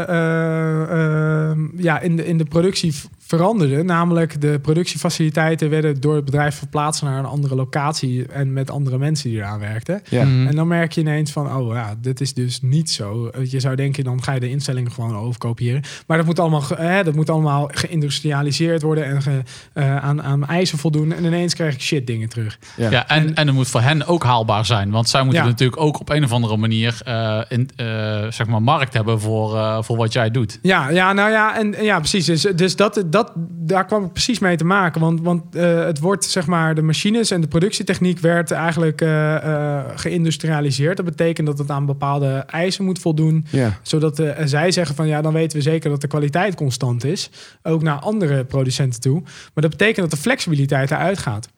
D: eh, ehm, ja, in de, in de productie veranderde. Namelijk de productiefaciliteiten werden door het bedrijf verplaatst naar een andere locatie. En met andere mensen die eraan werkten.
C: Ja.
B: Mhm.
D: En dan merk je ineens van, oh ja, dit is dus niet zo. Je zou denken, dan ga je de instellingen gewoon overkopiëren. Maar dat moet allemaal, ge- hè, dat moet allemaal geïndustrialiseerd worden en ge- eh, aan, aan eisen voldoen. En ineens krijg ik shit dingen terug.
C: Ja.
B: Ja, en, en het moet voor hen ook haalbaar zijn. Want zij moeten
D: Ja.
B: natuurlijk ook op een of andere manier eh, in, eh, zeg maar markt hebben voor, eh, voor wat jij doet.
D: Ja, ja nou ja, en ja, precies. Dus, dus dat, dat, daar kwam ik precies mee te maken. Want, want eh, het wordt, zeg maar, de machines en de productietechniek werd eigenlijk eh, eh, geïndustrialiseerd. Dat betekent dat het aan bepaalde eisen moet voldoen.
C: Ja.
D: Zodat eh, zij zeggen van ja, dan weten we zeker dat de kwaliteit constant is. Ook naar andere producenten toe. Maar dat betekent dat de flexibiliteit eruit gaat.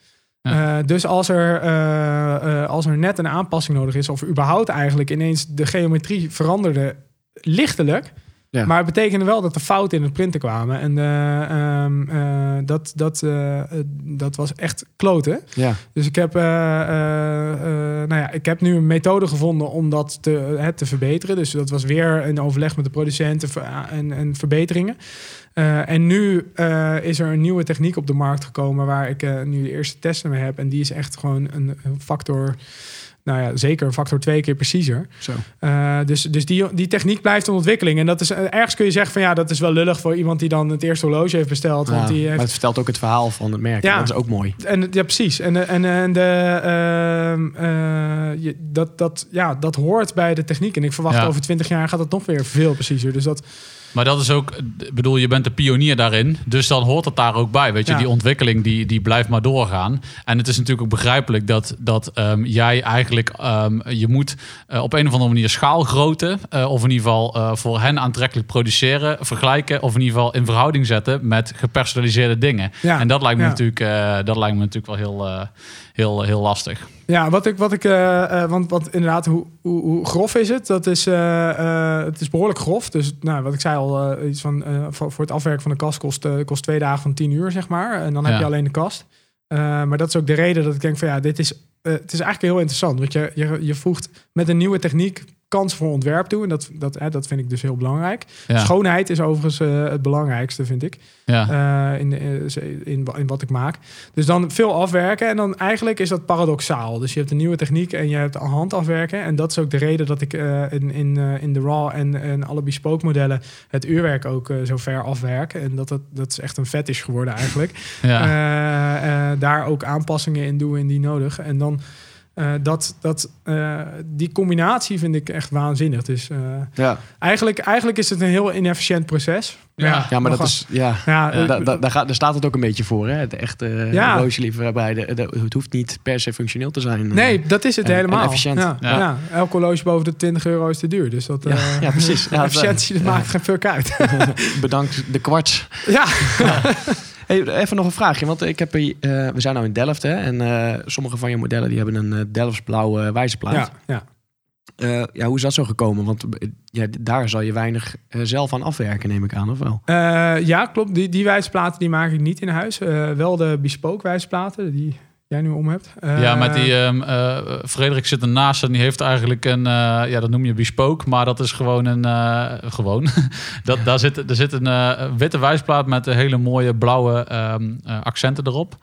B: Ja.
D: Eh, dus als er, eh, eh, als er net een aanpassing nodig is, of überhaupt eigenlijk ineens de geometrie veranderde lichtelijk.
C: Ja.
D: Maar het betekende wel dat er fouten in het printen kwamen. En eh, ehm, eh, dat, dat, dat was echt kloten.
C: Ja.
D: Dus ik heb, nou ja, ik heb nu een methode gevonden om dat te, te verbeteren. Dus dat was weer een overleg met de producenten en, en verbeteringen. Eh, en nu eh, is er een nieuwe techniek op de markt gekomen waar ik eh, nu de eerste testen mee heb. En die is echt gewoon een, een factor, nou ja, zeker een factor twee keer preciezer.
C: Zo.
D: Dus dus die, die techniek blijft in ontwikkeling. En dat is, ergens kun je zeggen van ja, dat is wel lullig voor iemand die dan het eerste horloge heeft besteld. Want die
C: Maar
D: heeft
C: het vertelt ook het verhaal van het merk.
D: Ja.
C: Dat is ook mooi.
D: en, ja, precies. En, en, en de, ehm, eh, dat, dat, ja, dat hoort bij de techniek. En ik verwacht
B: Ja.
D: over twintig jaar gaat het nog weer veel preciezer. Dus dat,
B: Maar dat is ook, ik bedoel, je bent de pionier daarin. Dus dan hoort het daar ook bij. Weet je,
D: Ja.
B: die ontwikkeling die, die blijft maar doorgaan. En het is natuurlijk ook begrijpelijk dat, dat ehm, jij eigenlijk, ehm, je moet eh, op een of andere manier schaalgrootte, eh, of in ieder geval eh, voor hen aantrekkelijk produceren, vergelijken, of in ieder geval in verhouding zetten met gepersonaliseerde dingen.
D: ja.
B: En dat lijkt me, natuurlijk, dat lijkt me natuurlijk wel heel, heel, heel lastig.
D: Ja, wat ik, wat ik, eh, eh, want, want inderdaad, hoe, hoe, hoe grof is het? Dat is, eh, het is behoorlijk grof. Dus, nou, wat ik zei al, iets van, voor, voor het afwerken van de kast kost, kost twee dagen van tien uur, zeg maar. En dan heb je alleen de kast. Maar dat is ook de reden dat ik denk van, ja, dit is, het is eigenlijk heel interessant. Want je, je, je voegt met een nieuwe techniek kans voor ontwerp toe. En dat, dat, hè, dat vind ik dus heel belangrijk.
B: Ja,
D: Schoonheid is overigens eh, het belangrijkste, vind ik.
B: ja.
D: eh, in, in, in, in wat ik maak. Dus dan veel afwerken. En dan eigenlijk is dat paradoxaal. Dus je hebt een nieuwe techniek en je hebt hand afwerken. En dat is ook de reden dat ik eh, in, in, eh, in de RAW en, en alle bespoke modellen het uurwerk ook eh, zo ver afwerk. En dat, dat, dat is echt een fetish geworden eigenlijk.
B: ja.
D: Eh, eh, daar ook aanpassingen in doen indien nodig. En dan eh, dat, dat, eh, die combinatie vind ik echt waanzinnig. Dus eh,
C: Ja,
D: eigenlijk, eigenlijk is het een heel inefficiënt proces.
B: Ja.
C: ja maar dat is... Ja.
D: Ja,
C: Ja, daar, staat het ook een beetje voor, hè? Het echte
D: Ja.
C: horlogeliefhebberij. De- de- Het hoeft niet per se functioneel te zijn.
D: Nee, dat is het
C: En- en
D: helemaal.
C: efficiënt.
D: Ja,
B: Ja.
D: ja. elk horloge boven de 20 euro is te duur. Dus dat,
C: Ja,
D: eh,
C: ja, precies.
D: Efficiëntie, dat maakt geen fuck uit.
C: Bedankt de kwarts.
D: ja.
C: Hey, even nog een vraagje, want ik heb, hier, eh, we zijn nou in Delft, hè? En eh, sommige van je modellen die hebben een eh, Delfts blauwe wijzerplaat.
D: Ja, ja.
C: Ja, hoe is dat zo gekomen? Want ja, daar zal je weinig zelf aan afwerken, neem ik aan, of wel?
D: Ja, klopt. Die, die wijsplaten die maak ik niet in huis. Wel de bespoke wijsplaten die jij nu om hebt.
B: Ja, met die eh, Frederik zit ernaast en die heeft eigenlijk een, eh, ja, dat noem je bespoke, maar dat is gewoon een, gewoon. dat, daar zit, er zit een witte wijsplaat met hele mooie blauwe ehm, eh, accenten erop.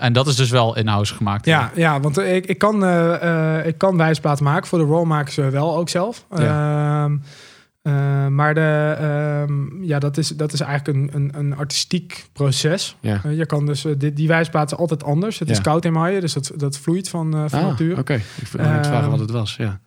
B: En dat is dus wel in-house gemaakt.
D: Ja, ja want ik, ik, kan, eh, ik kan wijsplaten maken. Voor de roll maken ze wel ook zelf. Ehm, eh, maar de, ehm, ja, dat, is, dat is eigenlijk een, een, een artistiek proces.
C: Ja.
D: Eh, je kan dus, eh, die, die wijsplaat is altijd anders. Het is koud emaille, dus dat, dat vloeit van, van
C: Ah,
D: nature.
C: oké. Ik wil net vragen
D: Ehm,
C: wat het was, ja.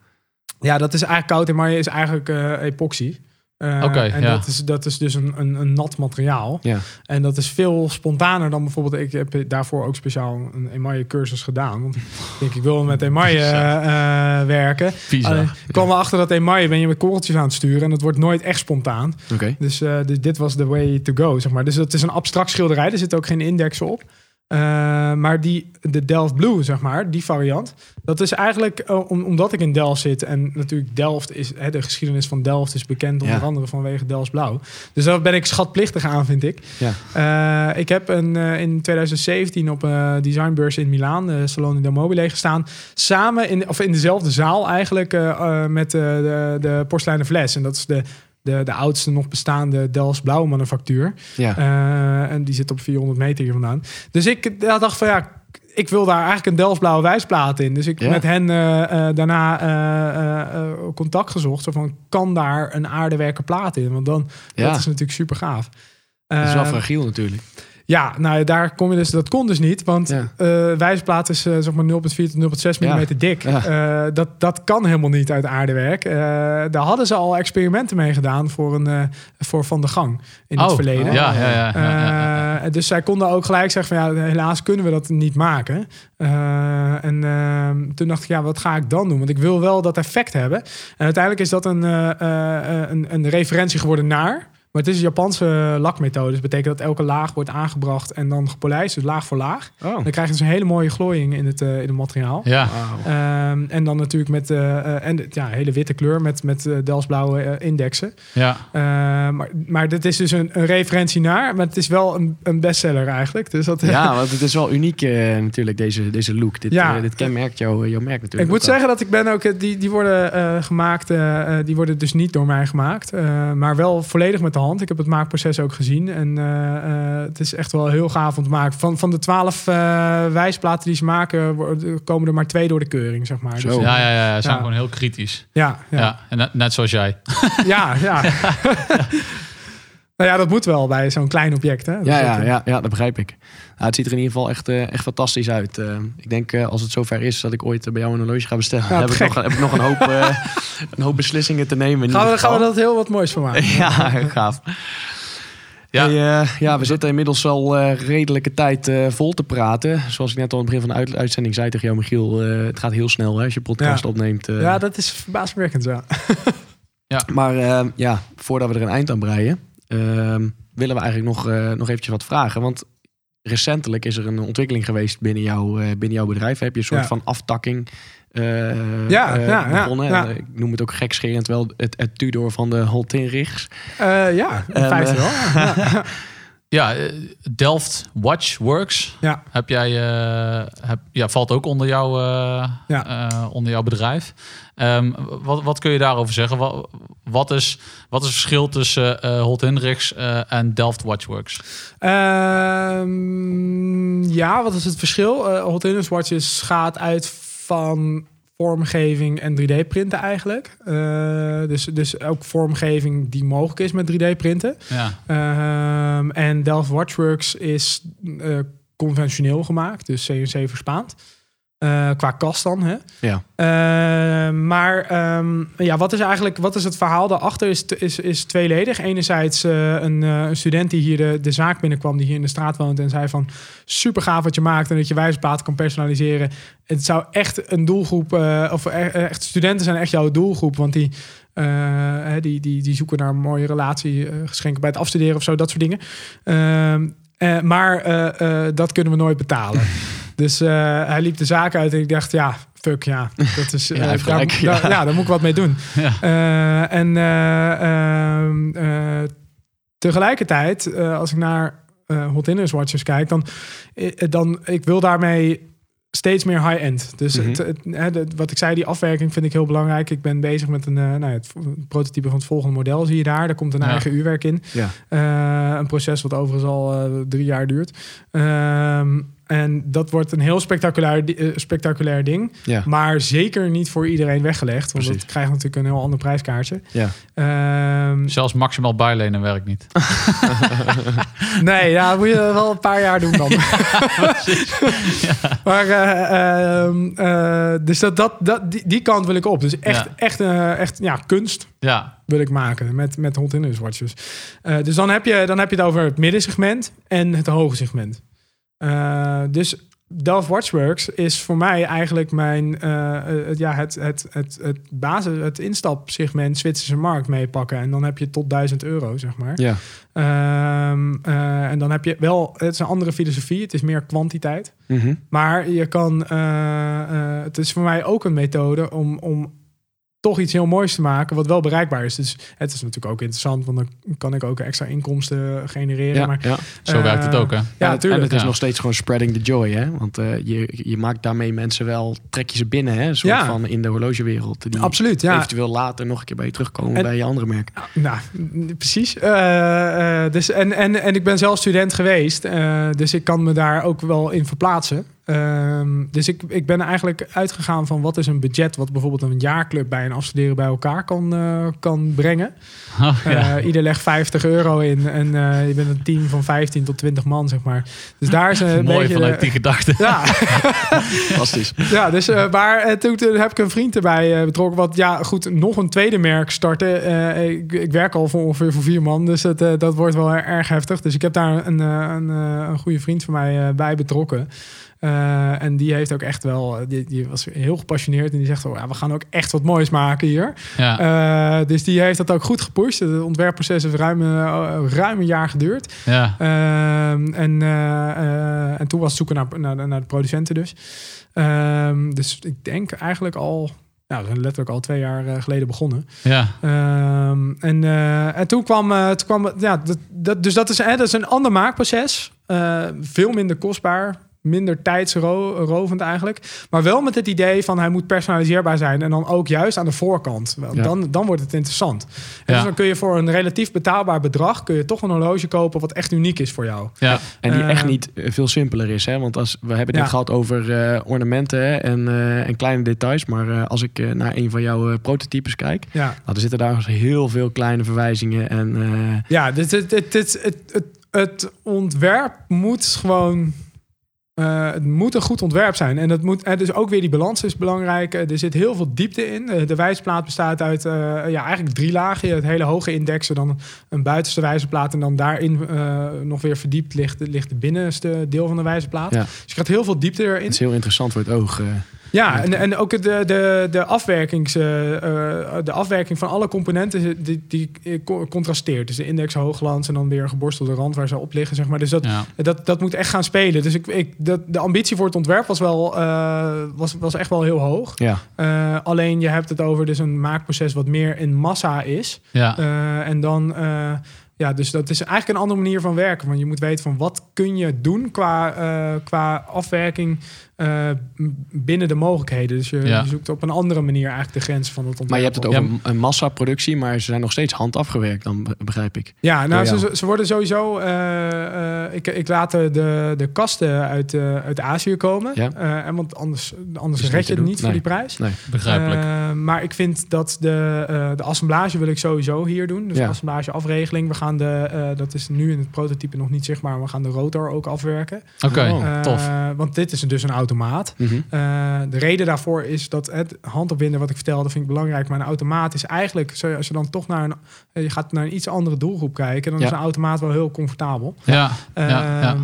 D: Ja, dat is eigenlijk koud emaille is eigenlijk epoxy.
B: Oké,
D: en
B: ja.
D: dat, is, dat is dus een, een, een nat materiaal.
C: Ja.
D: En dat is veel spontaner dan bijvoorbeeld... Ik heb daarvoor ook speciaal een emaille cursus gedaan. Want ik denk, ik wil met emaille eh, werken.
B: Visa.
D: Ik kwam erachter dat emaille ben je met korreltjes aan het sturen... en het wordt nooit echt spontaan.
C: Oké.
D: Dus, dus dit was the way to go, zeg maar. Dus dat is een abstract schilderij. Er zit ook geen indexen op. Eh, maar die, de Delft Blue, zeg maar, die variant. Dat is eigenlijk, eh, om, omdat ik in Delft zit. En natuurlijk Delft is, hè, de geschiedenis van Delft is bekend. Onder
C: Ja.
D: andere vanwege Delft Blauw. Dus daar ben ik schatplichtig aan, vind ik.
C: Ja.
D: Eh, ik heb een, in 2017 op een designbeurs in Milaan, de Salone del Mobile, gestaan. Samen in, of in dezelfde zaal eigenlijk met de, de porseleinen fles. En dat is de, de, de oudste nog bestaande Delft Blauw manufactuur.
C: Ja.
D: Eh, en die zit op 400 meter hier vandaan. Dus ik eh, dacht van ja, ik wil daar eigenlijk een Delftblauwe wijsplaat in. Dus ik
C: Ja.
D: met hen eh, daarna contact gezocht. Zo van, kan daar een aardewerken plaat in? Want dan,
C: Ja.
D: dat is natuurlijk super gaaf.
C: Dat is wel fragiel natuurlijk.
D: Ja, nou daar kom je dus, dat kon dus niet. Want
C: Ja.
D: wijsplaat is eh, zeg maar 0,4 tot 0,6
C: Ja.
D: mm dik.
C: Ja.
D: Eh, dat, dat kan helemaal niet uit aardewerk. Daar hadden ze al experimenten mee gedaan voor, een, voor Van de Gang in het verleden.
B: Ja, ja, ja.
D: dus zij konden ook gelijk zeggen van ja, helaas kunnen we dat niet maken. En toen dacht ik, ja, wat ga ik dan doen? Want ik wil wel dat effect hebben. En uiteindelijk is dat een, een, een referentie geworden naar. Maar het is een Japanse lakmethode. Dus dat betekent dat elke laag wordt aangebracht en dan gepolijst. Dus laag voor laag.
C: Oh.
D: Dan krijg je dus een hele mooie glooiing in het, eh, in het materiaal.
B: Ja.
D: Ehm, en dan natuurlijk met eh, eh, en de- ja, hele witte kleur met, met eh, Delftsblauwe eh, indexen.
B: ja.
D: Eh, maar, maar dit is dus een, een referentie naar, maar het is wel een, een bestseller eigenlijk. Dus dat,
C: Ja, want het is wel uniek natuurlijk, deze, deze look. Dit,
D: Ja.
C: dit kenmerkt jou, jouw merk natuurlijk.
D: ik moet zeggen dat ik ben ook, die, die worden eh, gemaakt, die worden dus niet door mij gemaakt, eh, maar wel volledig met de hand. Ik heb het maakproces ook gezien en eh, eh, het is echt wel heel gaaf om te maken. Van, van de twaalf eh, wijsplaten die ze maken, worden- komen er maar twee door de keuring, zeg maar.
C: Zo.
D: Dus,
B: Ja, ja, ja, ze zijn gewoon heel kritisch.
D: ja,
B: Ja,
D: ja,
B: en net, net zoals jij.
D: ja, ja. nou ja, dat moet wel bij zo'n klein object, hè?
C: Ja,
D: dat,
C: ja,
D: eh,
C: ja, ja, dat begrijp ik. Nou, het ziet er in ieder geval echt, eh, echt fantastisch uit. Eh, ik denk als het zover is dat ik ooit bij jou een horloge ga bestellen,
D: Ja,
C: heb, ik nog, heb ik nog een hoop, een hoop beslissingen te nemen.
D: Gaan we, gaan we dat heel wat moois van maken.
C: Ja, gaaf.
B: Ja.
C: Hey, ja, we zitten inmiddels al redelijke tijd vol te praten. Zoals ik net al aan het begin van de uit- uitzending zei tegen jou, Michiel. het gaat heel snel hè, als je podcast
D: Ja.
C: opneemt.
D: Ja, dat is verbaaswekkend zo.
C: Maar eh, ja, voordat we er een eind aan breien, willen we eigenlijk nog, eh, nog eventjes wat vragen. Want recentelijk is er een ontwikkeling geweest binnen, jou, eh, binnen jouw bedrijf. Heb je een soort
D: Ja.
C: van aftakking eh,
D: Ja, ja, ja,
C: begonnen?
D: ja.
C: En, ik noem het ook gekscherend wel het, het Tudor van de Holtinrichs.
D: Ja, in feite wel. Ja.
B: Eh, Delft Watchworks.
D: Ja.
B: Heb jij, eh, heb, ja, valt ook onder, jou, eh,
D: Ja.
B: onder jouw bedrijf. Ehm, wat, wat kun je daarover zeggen? Wat, wat, is, wat is het verschil tussen Holt Hendricks en Delft Watchworks?
D: Ehm, ja, wat is het verschil? Hot Inners Watches gaat uit van vormgeving en 3D-printen eigenlijk. Eh, dus, dus ook vormgeving die mogelijk is met 3D-printen.
B: Ja,
D: Ehm, en Delft Watchworks is eh, conventioneel gemaakt, dus CNC verspaand. Eh, qua kast dan, hè?
C: Ja.
D: Ehm, maar ehm, ja, wat is eigenlijk wat is het verhaal daarachter? Is, is, is tweeledig. Enerzijds eh, een, eh, een student die hier de, de zaak binnenkwam, die hier in de straat woont en zei van super gaaf wat je maakt en dat je wijsplaten kan personaliseren. Het zou echt een doelgroep, eh, of e- echt studenten zijn echt jouw doelgroep, want die, eh, die, die, die zoeken naar een mooie relatie, eh, geschenken bij het afstuderen of zo, dat soort dingen. Ehm, eh, maar eh, eh, dat kunnen we nooit betalen. Dus eh, hij liep de zaak uit en ik dacht, ja, fuck ja. Dat is,
C: Ja,
D: eh,
C: heeft
D: daar,
C: gelijk,
D: daar-
C: ja.
D: ja, daar moet ik wat mee doen.
B: ja.
D: Eh, en tegelijkertijd, als ik naar Hot Inners Watches kijk, dan, dan ik wil daarmee steeds meer high-end. Dus
C: Mhm.
D: het, het, wat ik zei, die afwerking vind ik heel belangrijk. Ik ben bezig met een, nou ja, het, prototype van het volgende model, zie je daar. Daar komt een
B: Ja.
D: eigen uurwerk in.
C: Ja.
D: Een proces wat overigens al drie jaar duurt. Ehm, En dat wordt een heel spectaculair, eh, spectaculair ding.
C: Ja,
D: Maar zeker niet voor iedereen weggelegd. Want
C: Precies.
D: dat krijgt natuurlijk een heel ander prijskaartje.
C: ja.
D: Ehm,
B: Zelfs maximaal bijlenen werkt niet.
D: nee, ja, moet je wel een paar jaar doen dan. Maar, eh, ehm, eh, dus dat, dat, dat, die, die kant wil ik op. Dus echt,
B: Ja.
D: echt, eh, echt ja, kunst
B: Ja,
D: wil ik maken met, met Hot Tennis Watches. Eh, dus dan heb, je, dan heb je het over het middensegment en het hoge segment. Eh, dus Delft Watchworks is voor mij eigenlijk mijn, eh, eh, het, ja, het, het, het, het basis, het instapsegment Zwitserse markt meepakken. En dan heb je tot 1000 euro, zeg maar.
C: ja.
D: Ehm, eh, en dan heb je wel, het is een andere filosofie, het is meer kwantiteit.
C: Mhm.
D: Maar je kan, het is voor mij ook een methode om, om toch iets heel moois te maken wat wel bereikbaar is. Dus het is natuurlijk ook interessant, want dan kan ik ook extra inkomsten genereren.
C: ja,
D: maar
C: ja.
B: zo
D: Eh,
B: werkt het ook, hè?
D: ja,
C: en,
D: natuurlijk.
C: en het is
B: ja.
C: nog steeds gewoon spreading the joy, hè? Want eh, je, je maakt daarmee mensen wel, trek je ze binnen, hè? Een soort
D: Ja.
C: van in de horlogewereld. Die
D: Absoluut, ja.
C: eventueel later nog een keer bij je terugkomen
D: En-
C: bij je andere merk.
D: Nou, n- precies. Eh, eh, dus, en, en, en ik ben zelf student geweest, eh, dus ik kan me daar ook wel in verplaatsen. Ehm, dus ik, ik ben eigenlijk uitgegaan van wat is een budget wat bijvoorbeeld een jaarclub bij een afstuderen bij elkaar kan, eh, kan brengen.
B: Oh, ja.
D: Eh, ieder legt 50 euro in en eh, je bent een team van 15 tot 20 man, zeg maar. Dus daar is een
B: Mooi
D: beetje...
B: vanuit
D: de-
B: die gedachte.
D: ja,
C: Fantastisch.
D: ja, dus eh, maar toen, toen heb ik een vriend erbij eh, betrokken. Want ja, goed, nog een tweede merk starten. Eh, ik, ik werk al voor ongeveer voor vier man, dus dat, dat wordt wel erg heftig. Dus ik heb daar een, een, eh, een goede vriend van mij eh, bij betrokken. Eh, en die heeft ook echt wel, eh, die, die was heel gepassioneerd en die zegt: oh, ja, we gaan ook echt wat moois maken hier.
B: Ja.
D: Eh, dus die heeft dat ook goed gepusht. Het ontwerpproces heeft ruim, ruim een jaar geduurd.
B: ja.
D: Ehm, en, en toen was het zoeken naar, naar, naar de producenten dus. Ehm, dus ik denk eigenlijk al, nou, letterlijk al twee jaar geleden begonnen.
B: ja.
D: Ehm, en, en toen kwam, eh, toen kwam ja, dat, dat, dus dat is, hè, dat is een ander maakproces. Veel minder kostbaar. Minder tijdsrovend eigenlijk. Maar wel met het idee van hij moet personaliseerbaar zijn. En dan ook juist aan de voorkant. Wel,
C: Ja.
D: Dan, dan wordt het interessant. En
B: Ja.
D: dus dan kun je voor een relatief betaalbaar bedrag... kun je toch een horloge kopen wat echt uniek is voor jou.
B: ja.
C: En die echt niet eh, veel simpeler is. Hè? Want als, we hebben het
D: Ja.
C: gehad over eh, ornamenten hè, en, eh, en kleine details. Maar eh, als ik naar een van jouw eh, prototypes kijk...
D: Ja,
C: Nou, er zitten daar heel veel kleine verwijzingen. En eh,
D: ja dit, dit, dit, dit- het, het, het ontwerp moet gewoon... eh, het moet een goed ontwerp zijn. En dat moet, en dus ook weer die balans is belangrijk. Eh, Er zit heel veel diepte in. Eh, De wijzerplaat bestaat uit eh, ja, eigenlijk drie lagen. Het hele hoge indexen, dan een buitenste wijzerplaat. En dan daarin eh, nog weer verdiept ligt, ligt de binnenste deel van de wijzerplaat.
C: Ja.
D: Dus je krijgt heel veel diepte erin.
C: het is heel interessant voor het oog.
D: Ja, en, en ook de, de, de, afwerkings, eh, eh, de afwerking van alle componenten die, die co- contrasteert. Dus de index hoogglans en dan weer een geborstelde rand waar ze op liggen. Zeg maar. Dus dat,
B: ja.
D: dat, dat moet echt gaan spelen. Dus ik, ik, dat, de ambitie voor het ontwerp was, wel, eh, was, was echt wel heel hoog.
C: Ja,
D: alleen je hebt het over dus een maakproces wat meer in massa is.
B: ja.
D: En dan, ja, dus dat is eigenlijk een andere manier van werken. Want je moet weten van wat kun je doen qua, qua afwerking eh, binnen de mogelijkheden. Dus je,
B: Ja.
D: je zoekt op een andere manier eigenlijk de grens van het ontwerp.
C: maar je hebt het
D: op.
C: over een massaproductie, maar ze zijn nog steeds handafgewerkt, dan be- begrijp ik.
D: Ja, nou, ze, ze worden sowieso. eh, eh, ik, ik laat de, de, kasten uit, eh, uit Azië komen.
C: Ja.
D: Eh, en want anders, anders red je het niet voor die prijs.
C: Nee.
B: Begrijpelijk.
D: Eh, maar ik vind dat de, eh, de assemblage wil ik sowieso hier doen. Dus assemblage afregeling. We gaan de, eh, dat is nu in het prototype nog niet zichtbaar, maar we gaan de rotor ook afwerken.
B: Oké,
C: Oh,
D: Eh,
B: tof.
D: Want dit is dus een automaat.
C: Mhm.
D: Eh, de reden daarvoor is dat het handopwinden, wat ik vertelde, vind ik belangrijk. Maar een automaat is eigenlijk, zo- als je dan toch naar een, eh, je gaat naar een iets andere doelgroep kijken, dan
C: Ja.
D: is een automaat wel heel comfortabel.
B: Ja, ja, ja.
D: Ehm,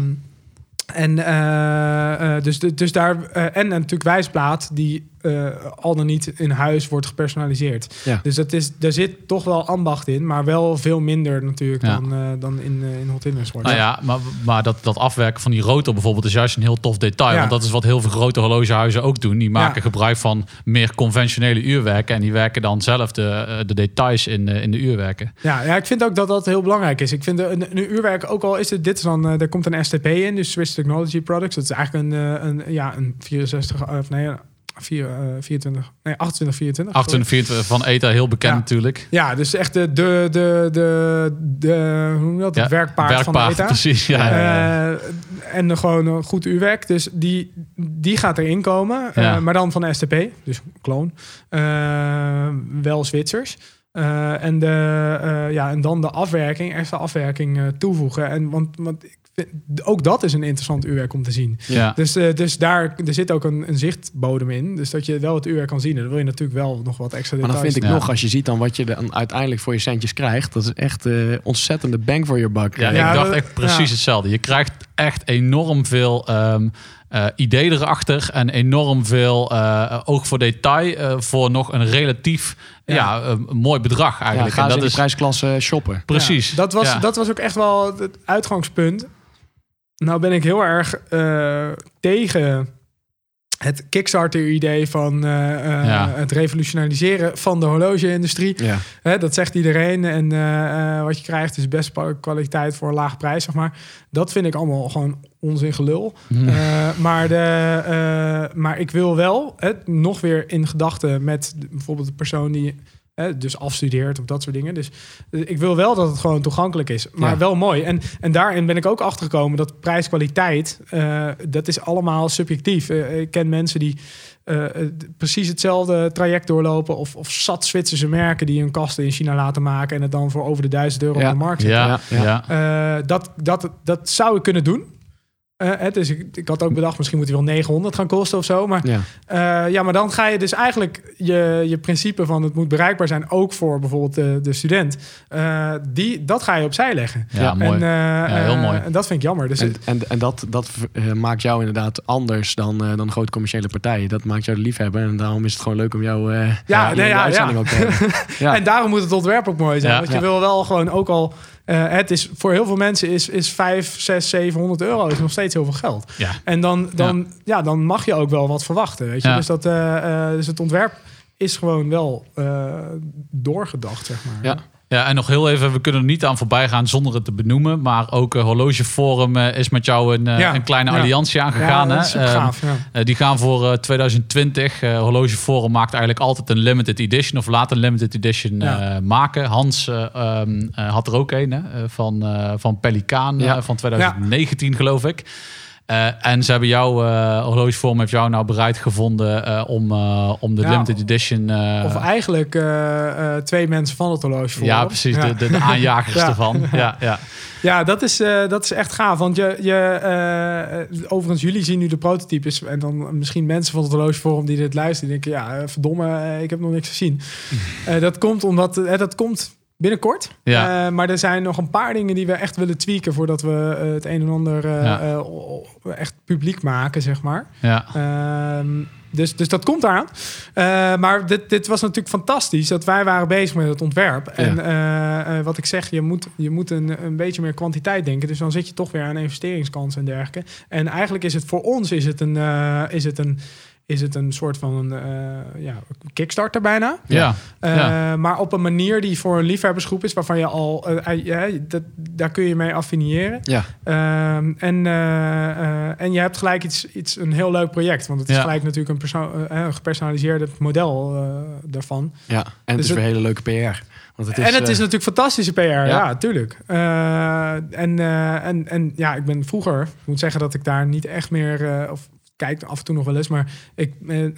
D: En eh, dus, dus daar en natuurlijk wijsplaat die eh, al dan niet in huis wordt gepersonaliseerd.
C: Ja.
D: Dus dat is, daar zit toch wel ambacht in, maar wel veel minder natuurlijk
B: Ja.
D: dan, eh, dan in, eh, in Hot wordt.
B: Nou ja, maar, maar dat, dat afwerken van die rotor bijvoorbeeld is juist een heel tof detail.
D: Ja.
B: Want dat is wat heel veel grote horlogehuizen ook doen. Die maken gebruik van meer conventionele uurwerken. En die werken dan zelf de, de details in, de- in de uurwerken.
D: Ja, ja, ik vind ook dat dat heel belangrijk is. Ik vind een, een uurwerk, ook al is het, dit is dan, er komt een STP in, dus Swiss Technology Products. Dat is eigenlijk een, een, ja, een 64, eh, of nee, vier, eh, 24, nee, 28, 24.
B: 28 van ETA heel bekend
D: Ja.
B: natuurlijk.
D: Ja, dus echt de, de, de, de, de hoe noem je dat? Het
B: Ja,
D: werkpaard, van de ETA.
B: precies. Ja.
D: Eh, en de gewoon een goed uurwerk. Dus die, die gaat erin komen. Eh, maar dan van STP, dus kloon. Wel Zwitsers. En, de, ja, en dan de afwerking, extra afwerking toevoegen. En, want, want ik ook dat is een interessant uurwerk om te zien.
B: Ja.
D: Dus, eh, dus daar er zit ook een, een zichtbodem in. Dus dat je wel het uurwerk kan zien. En dan wil je natuurlijk wel nog wat extra
C: Maar dan
D: details.
C: vind ik
B: Ja.
C: nog, als je ziet dan wat je dan uiteindelijk voor je centjes krijgt, dat is echt eh, ontzettende bang for your buck.
B: Ja,
D: Ja,
B: ik dacht echt precies
D: ja.
B: hetzelfde. Je krijgt echt enorm veel ehm eh, ideeën erachter en enorm veel eh, oog voor detail eh, voor nog een relatief ja.
D: Ja.
B: een mooi bedrag
C: Ja,
B: eigenlijk. en
C: eens
B: dat
C: in
B: is
C: de prijsklasse shoppen.
B: precies.
D: Ja, dat, was,
B: Ja.
D: dat was ook echt wel het uitgangspunt. Nou ben ik heel erg eh, tegen het Kickstarter-idee van eh, eh,
B: Ja.
D: het revolutionaliseren van de horloge-industrie.
C: Ja.
D: Hè, dat zegt iedereen. En wat je krijgt is best kwaliteit voor een laag prijs, zeg maar. Dat vind ik allemaal gewoon onzin gelul.
B: Mhm.
D: Maar, de, maar ik wil wel hè, nog weer in gedachten met bijvoorbeeld de persoon die hè, dus afstudeert of dat soort dingen. Dus eh, ik wil wel dat het gewoon toegankelijk is, maar
C: Ja.
D: wel mooi. En, en daarin ben ik ook achtergekomen dat prijs-kwaliteit, eh, dat is allemaal subjectief. Eh, ik ken mensen die precies hetzelfde traject doorlopen of, of zat Zwitserse merken die hun kasten in China laten maken en het dan voor over de duizend euro
C: Ja.
D: op de markt zetten.
B: ja,
C: Ja,
D: dat, dat, dat zou ik kunnen doen. Eh, hè, dus ik, ik had ook bedacht, misschien moet hij wel 900 gaan kosten of zo. Maar,
C: Ja.
D: eh, ja, maar dan ga je dus eigenlijk je, je principe van het moet bereikbaar zijn, ook voor bijvoorbeeld de, de student. eh, die, dat ga je opzij leggen.
B: Ja, mooi.
D: En, eh,
B: heel mooi.
D: En dat vind ik jammer. Dus
C: En,
D: het-
C: en, en dat, dat maakt jou inderdaad anders dan, eh, dan grote commerciële partijen. Dat maakt jou de liefhebber. En daarom is het gewoon leuk om jou eh
D: Ja,
C: hier
D: nee, ja,
C: uitzending
D: ja.
C: ook te hebben. Ja.
D: En daarom moet het ontwerp ook mooi zijn.
B: Ja.
D: want je
C: Ja.
D: wil wel gewoon ook al. Eh, het is voor heel veel mensen is, is 5, 6, 700 euro is nog steeds heel veel geld.
B: Ja.
D: En dan, dan, ja. dan mag je ook wel wat verwachten. Weet je?
B: Ja.
D: Dus, dat, eh, eh, dus het ontwerp is gewoon wel doorgedacht, zeg maar.
C: Ja.
B: Ja, en nog heel even, we kunnen er niet aan voorbij gaan zonder het te benoemen. Maar ook eh, Horlogeforum eh, is met jou een, eh,
D: Ja,
B: een kleine
D: ja.
B: alliantie aangegaan.
D: Ja,
B: hè? Ehm,
D: gaaf.
B: Eh, die gaan voor eh, 2020. eh Horlogeforum maakt eigenlijk altijd een limited edition of laat een limited edition maken. Hans eh, ehm, eh, had er ook een hè, van, van Pelikaan van 2019 geloof ik. Eh, en ze hebben jou, eh Horlogeforum heeft jou nou bereid gevonden eh, om, om de
D: Ja,
B: limited edition...
D: Of eigenlijk twee mensen van het horloge voor.
B: ja, precies.
D: Ja.
B: De, de, de aanjagers
D: Ja.
B: ervan. Ja, ja.
D: Ja, dat is, dat is echt gaaf. Want je, je, overigens, jullie zien nu de prototypes. En dan misschien mensen van het horlogeforum die dit luisteren. Die denken, ja, verdomme, ik heb nog niks gezien. Dat komt omdat, dat komt binnenkort.
B: Ja.
D: Eh, maar er zijn nog een paar dingen die we echt willen tweaken... voordat we eh, het een en ander eh,
B: Ja.
D: echt publiek maken, zeg maar.
B: ja.
D: Ehm, dus, dus dat komt eraan. Maar dit, dit was natuurlijk fantastisch dat wij waren bezig met het ontwerp. En wat ik zeg, je moet, je moet een, een beetje meer kwantiteit denken. Dus dan zit je toch weer aan investeringskansen en dergelijke. En eigenlijk is het voor ons is het een, is het een, is het een soort van een eh, ja, kickstarter bijna.
B: ja.
D: Eh,
B: Ja.
D: Maar op een manier die voor een liefhebbersgroep is, waarvan je al, ja, dat, daar kun je mee affiniëren.
C: Ja.
D: Ehm, en, en je hebt gelijk iets, iets, een heel leuk project. Want het is
B: Ja.
D: gelijk natuurlijk een, perso- eh, een gepersonaliseerde model daarvan.
C: ja. En het
D: Dus
C: is
D: het-
C: weer hele leuke PR. Want het is,
D: en het is natuurlijk fantastische PR, ja, tuurlijk. Eh, en, eh, en, en ja, ik ben vroeger, ik moet zeggen dat ik daar niet echt meer, eh, of kijk af en toe nog wel eens, maar ik ben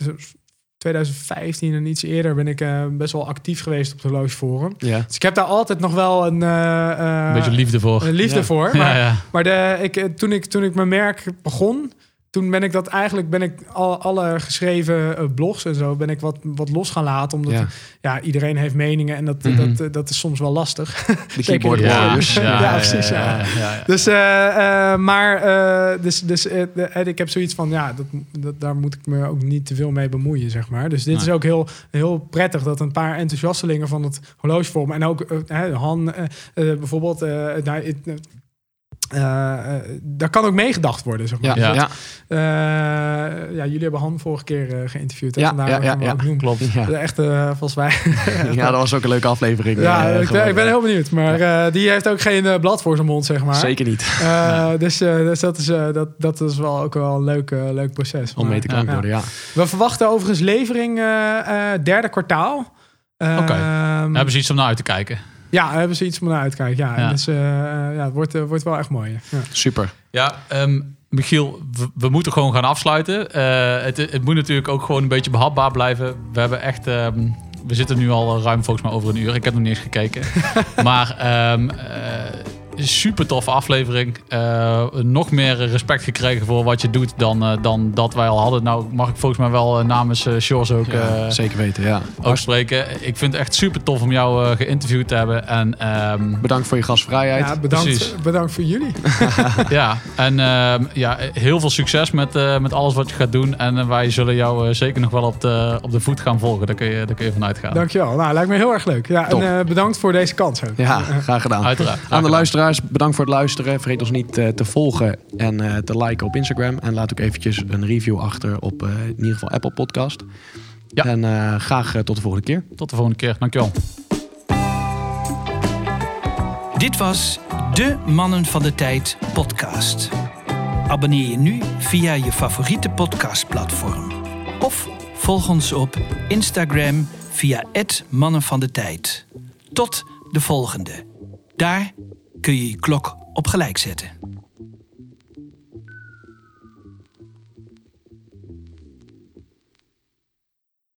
D: 2015 en iets eerder ben ik eh, best wel actief geweest op het horlogeforum.
C: ja.
D: Dus ik heb daar altijd nog wel een, eh, eh,
B: Een beetje liefde voor.
D: een liefde
C: Ja.
D: voor.
B: Ja,
D: Maar,
B: ja.
D: maar de, ik, eh, toen, ik, toen ik mijn merk begon, toen ben ik dat eigenlijk, ben ik al, alle geschreven eh, blogs en zo, ben ik wat, wat los gaan laten. Omdat
C: Ja.
D: ja. iedereen heeft meningen en dat,
B: Mhm.
D: dat, dat is soms wel lastig.
C: De keyboard
D: Ja.
C: warriors.
D: Ja, precies, ja.
B: ja, ja.
D: Dus, eh, eh, maar, eh, dus, dus ik heb zoiets van, ja, dat, dat, daar moet ik me ook niet te veel mee bemoeien, zeg maar. Dus dit
B: Nee.
D: is ook heel, heel prettig dat een paar enthousiastelingen van het horlogeforum en ook hè, Han, bijvoorbeeld, eh, nou, eh, eh, daar kan ook meegedacht worden, zeg maar.
C: Ja,
B: Ja.
C: ja.
D: Eh, ja, jullie hebben Han vorige keer eh, geïnterviewd. hè?
C: Ja,
D: Vandaar
C: ja, ja,
D: ook.
B: Klopt.
C: Ja.
D: Echt, eh, volgens mij.
C: ja, dat was ook een leuke aflevering.
D: ja, ik, ben,
C: geworden.
D: ik ben heel benieuwd. Maar eh, die heeft ook geen blad voor zijn mond, zeg maar.
C: Zeker niet.
D: Eh, dus eh, dus dat, is, eh, dat, dat is wel ook wel een leuk, leuk proces.
C: Om mee te
D: ja.
C: worden, ja.
D: We verwachten overigens levering eh, eh, derde kwartaal.
B: Oké.
D: ehm,
B: Hebben ze iets om naar uit te kijken?
D: Ja, hebben ze iets om naar uit te kijken. Ja,
B: Ja.
D: Dus, ja het wordt, eh, wordt wel echt mooi. Ja.
C: Super.
B: Ja, ehm, Michiel, we, we moeten gewoon gaan afsluiten. Eh, het, het moet natuurlijk ook gewoon een beetje behapbaar blijven. We hebben echt... ehm, we zitten nu al ruim volgens mij over een uur. Ik heb nog niet eens gekeken. maar ehm, eh, super toffe aflevering. Eh, nog meer respect gekregen voor wat je doet dan, eh, dan dat wij al hadden. Nou mag ik volgens mij wel eh, namens eh Sjors ook,
C: Ja,
B: eh,
C: zeker weten, ja.
B: ook spreken. Ik vind het echt super tof om jou eh, geïnterviewd te hebben. En ehm,
C: Bedankt voor je gastvrijheid.
D: Ja, bedankt,
B: Precies.
D: bedankt voor jullie.
B: ja, en ehm, ja, heel veel succes met, eh, met alles wat je gaat doen. En wij zullen jou eh, zeker nog wel op de, op de voet gaan volgen. Daar kun je, daar kun je van uitgaan.
D: Dankjewel. Nou, lijkt me heel erg leuk. Ja, en
C: Top.
D: eh, bedankt voor deze kans ook.
C: Ja, graag gedaan.
B: Uiteraard. Graag
C: Aan de
B: gedaan.
C: Luisteraars, bedankt voor het luisteren. Vergeet ons niet eh, te volgen en eh, te liken op Instagram. En laat ook eventjes een review achter op eh, in ieder geval Apple Podcast.
B: Ja.
C: En eh, graag tot de volgende keer.
B: Tot de volgende keer. Dankjewel.
A: Dit was de Mannen van de Tijd podcast. Abonneer je nu via je favoriete podcastplatform. Of volg ons op Instagram via het Mannen van de Tijd. Tot de volgende. Daar kun je je klok op gelijk zetten.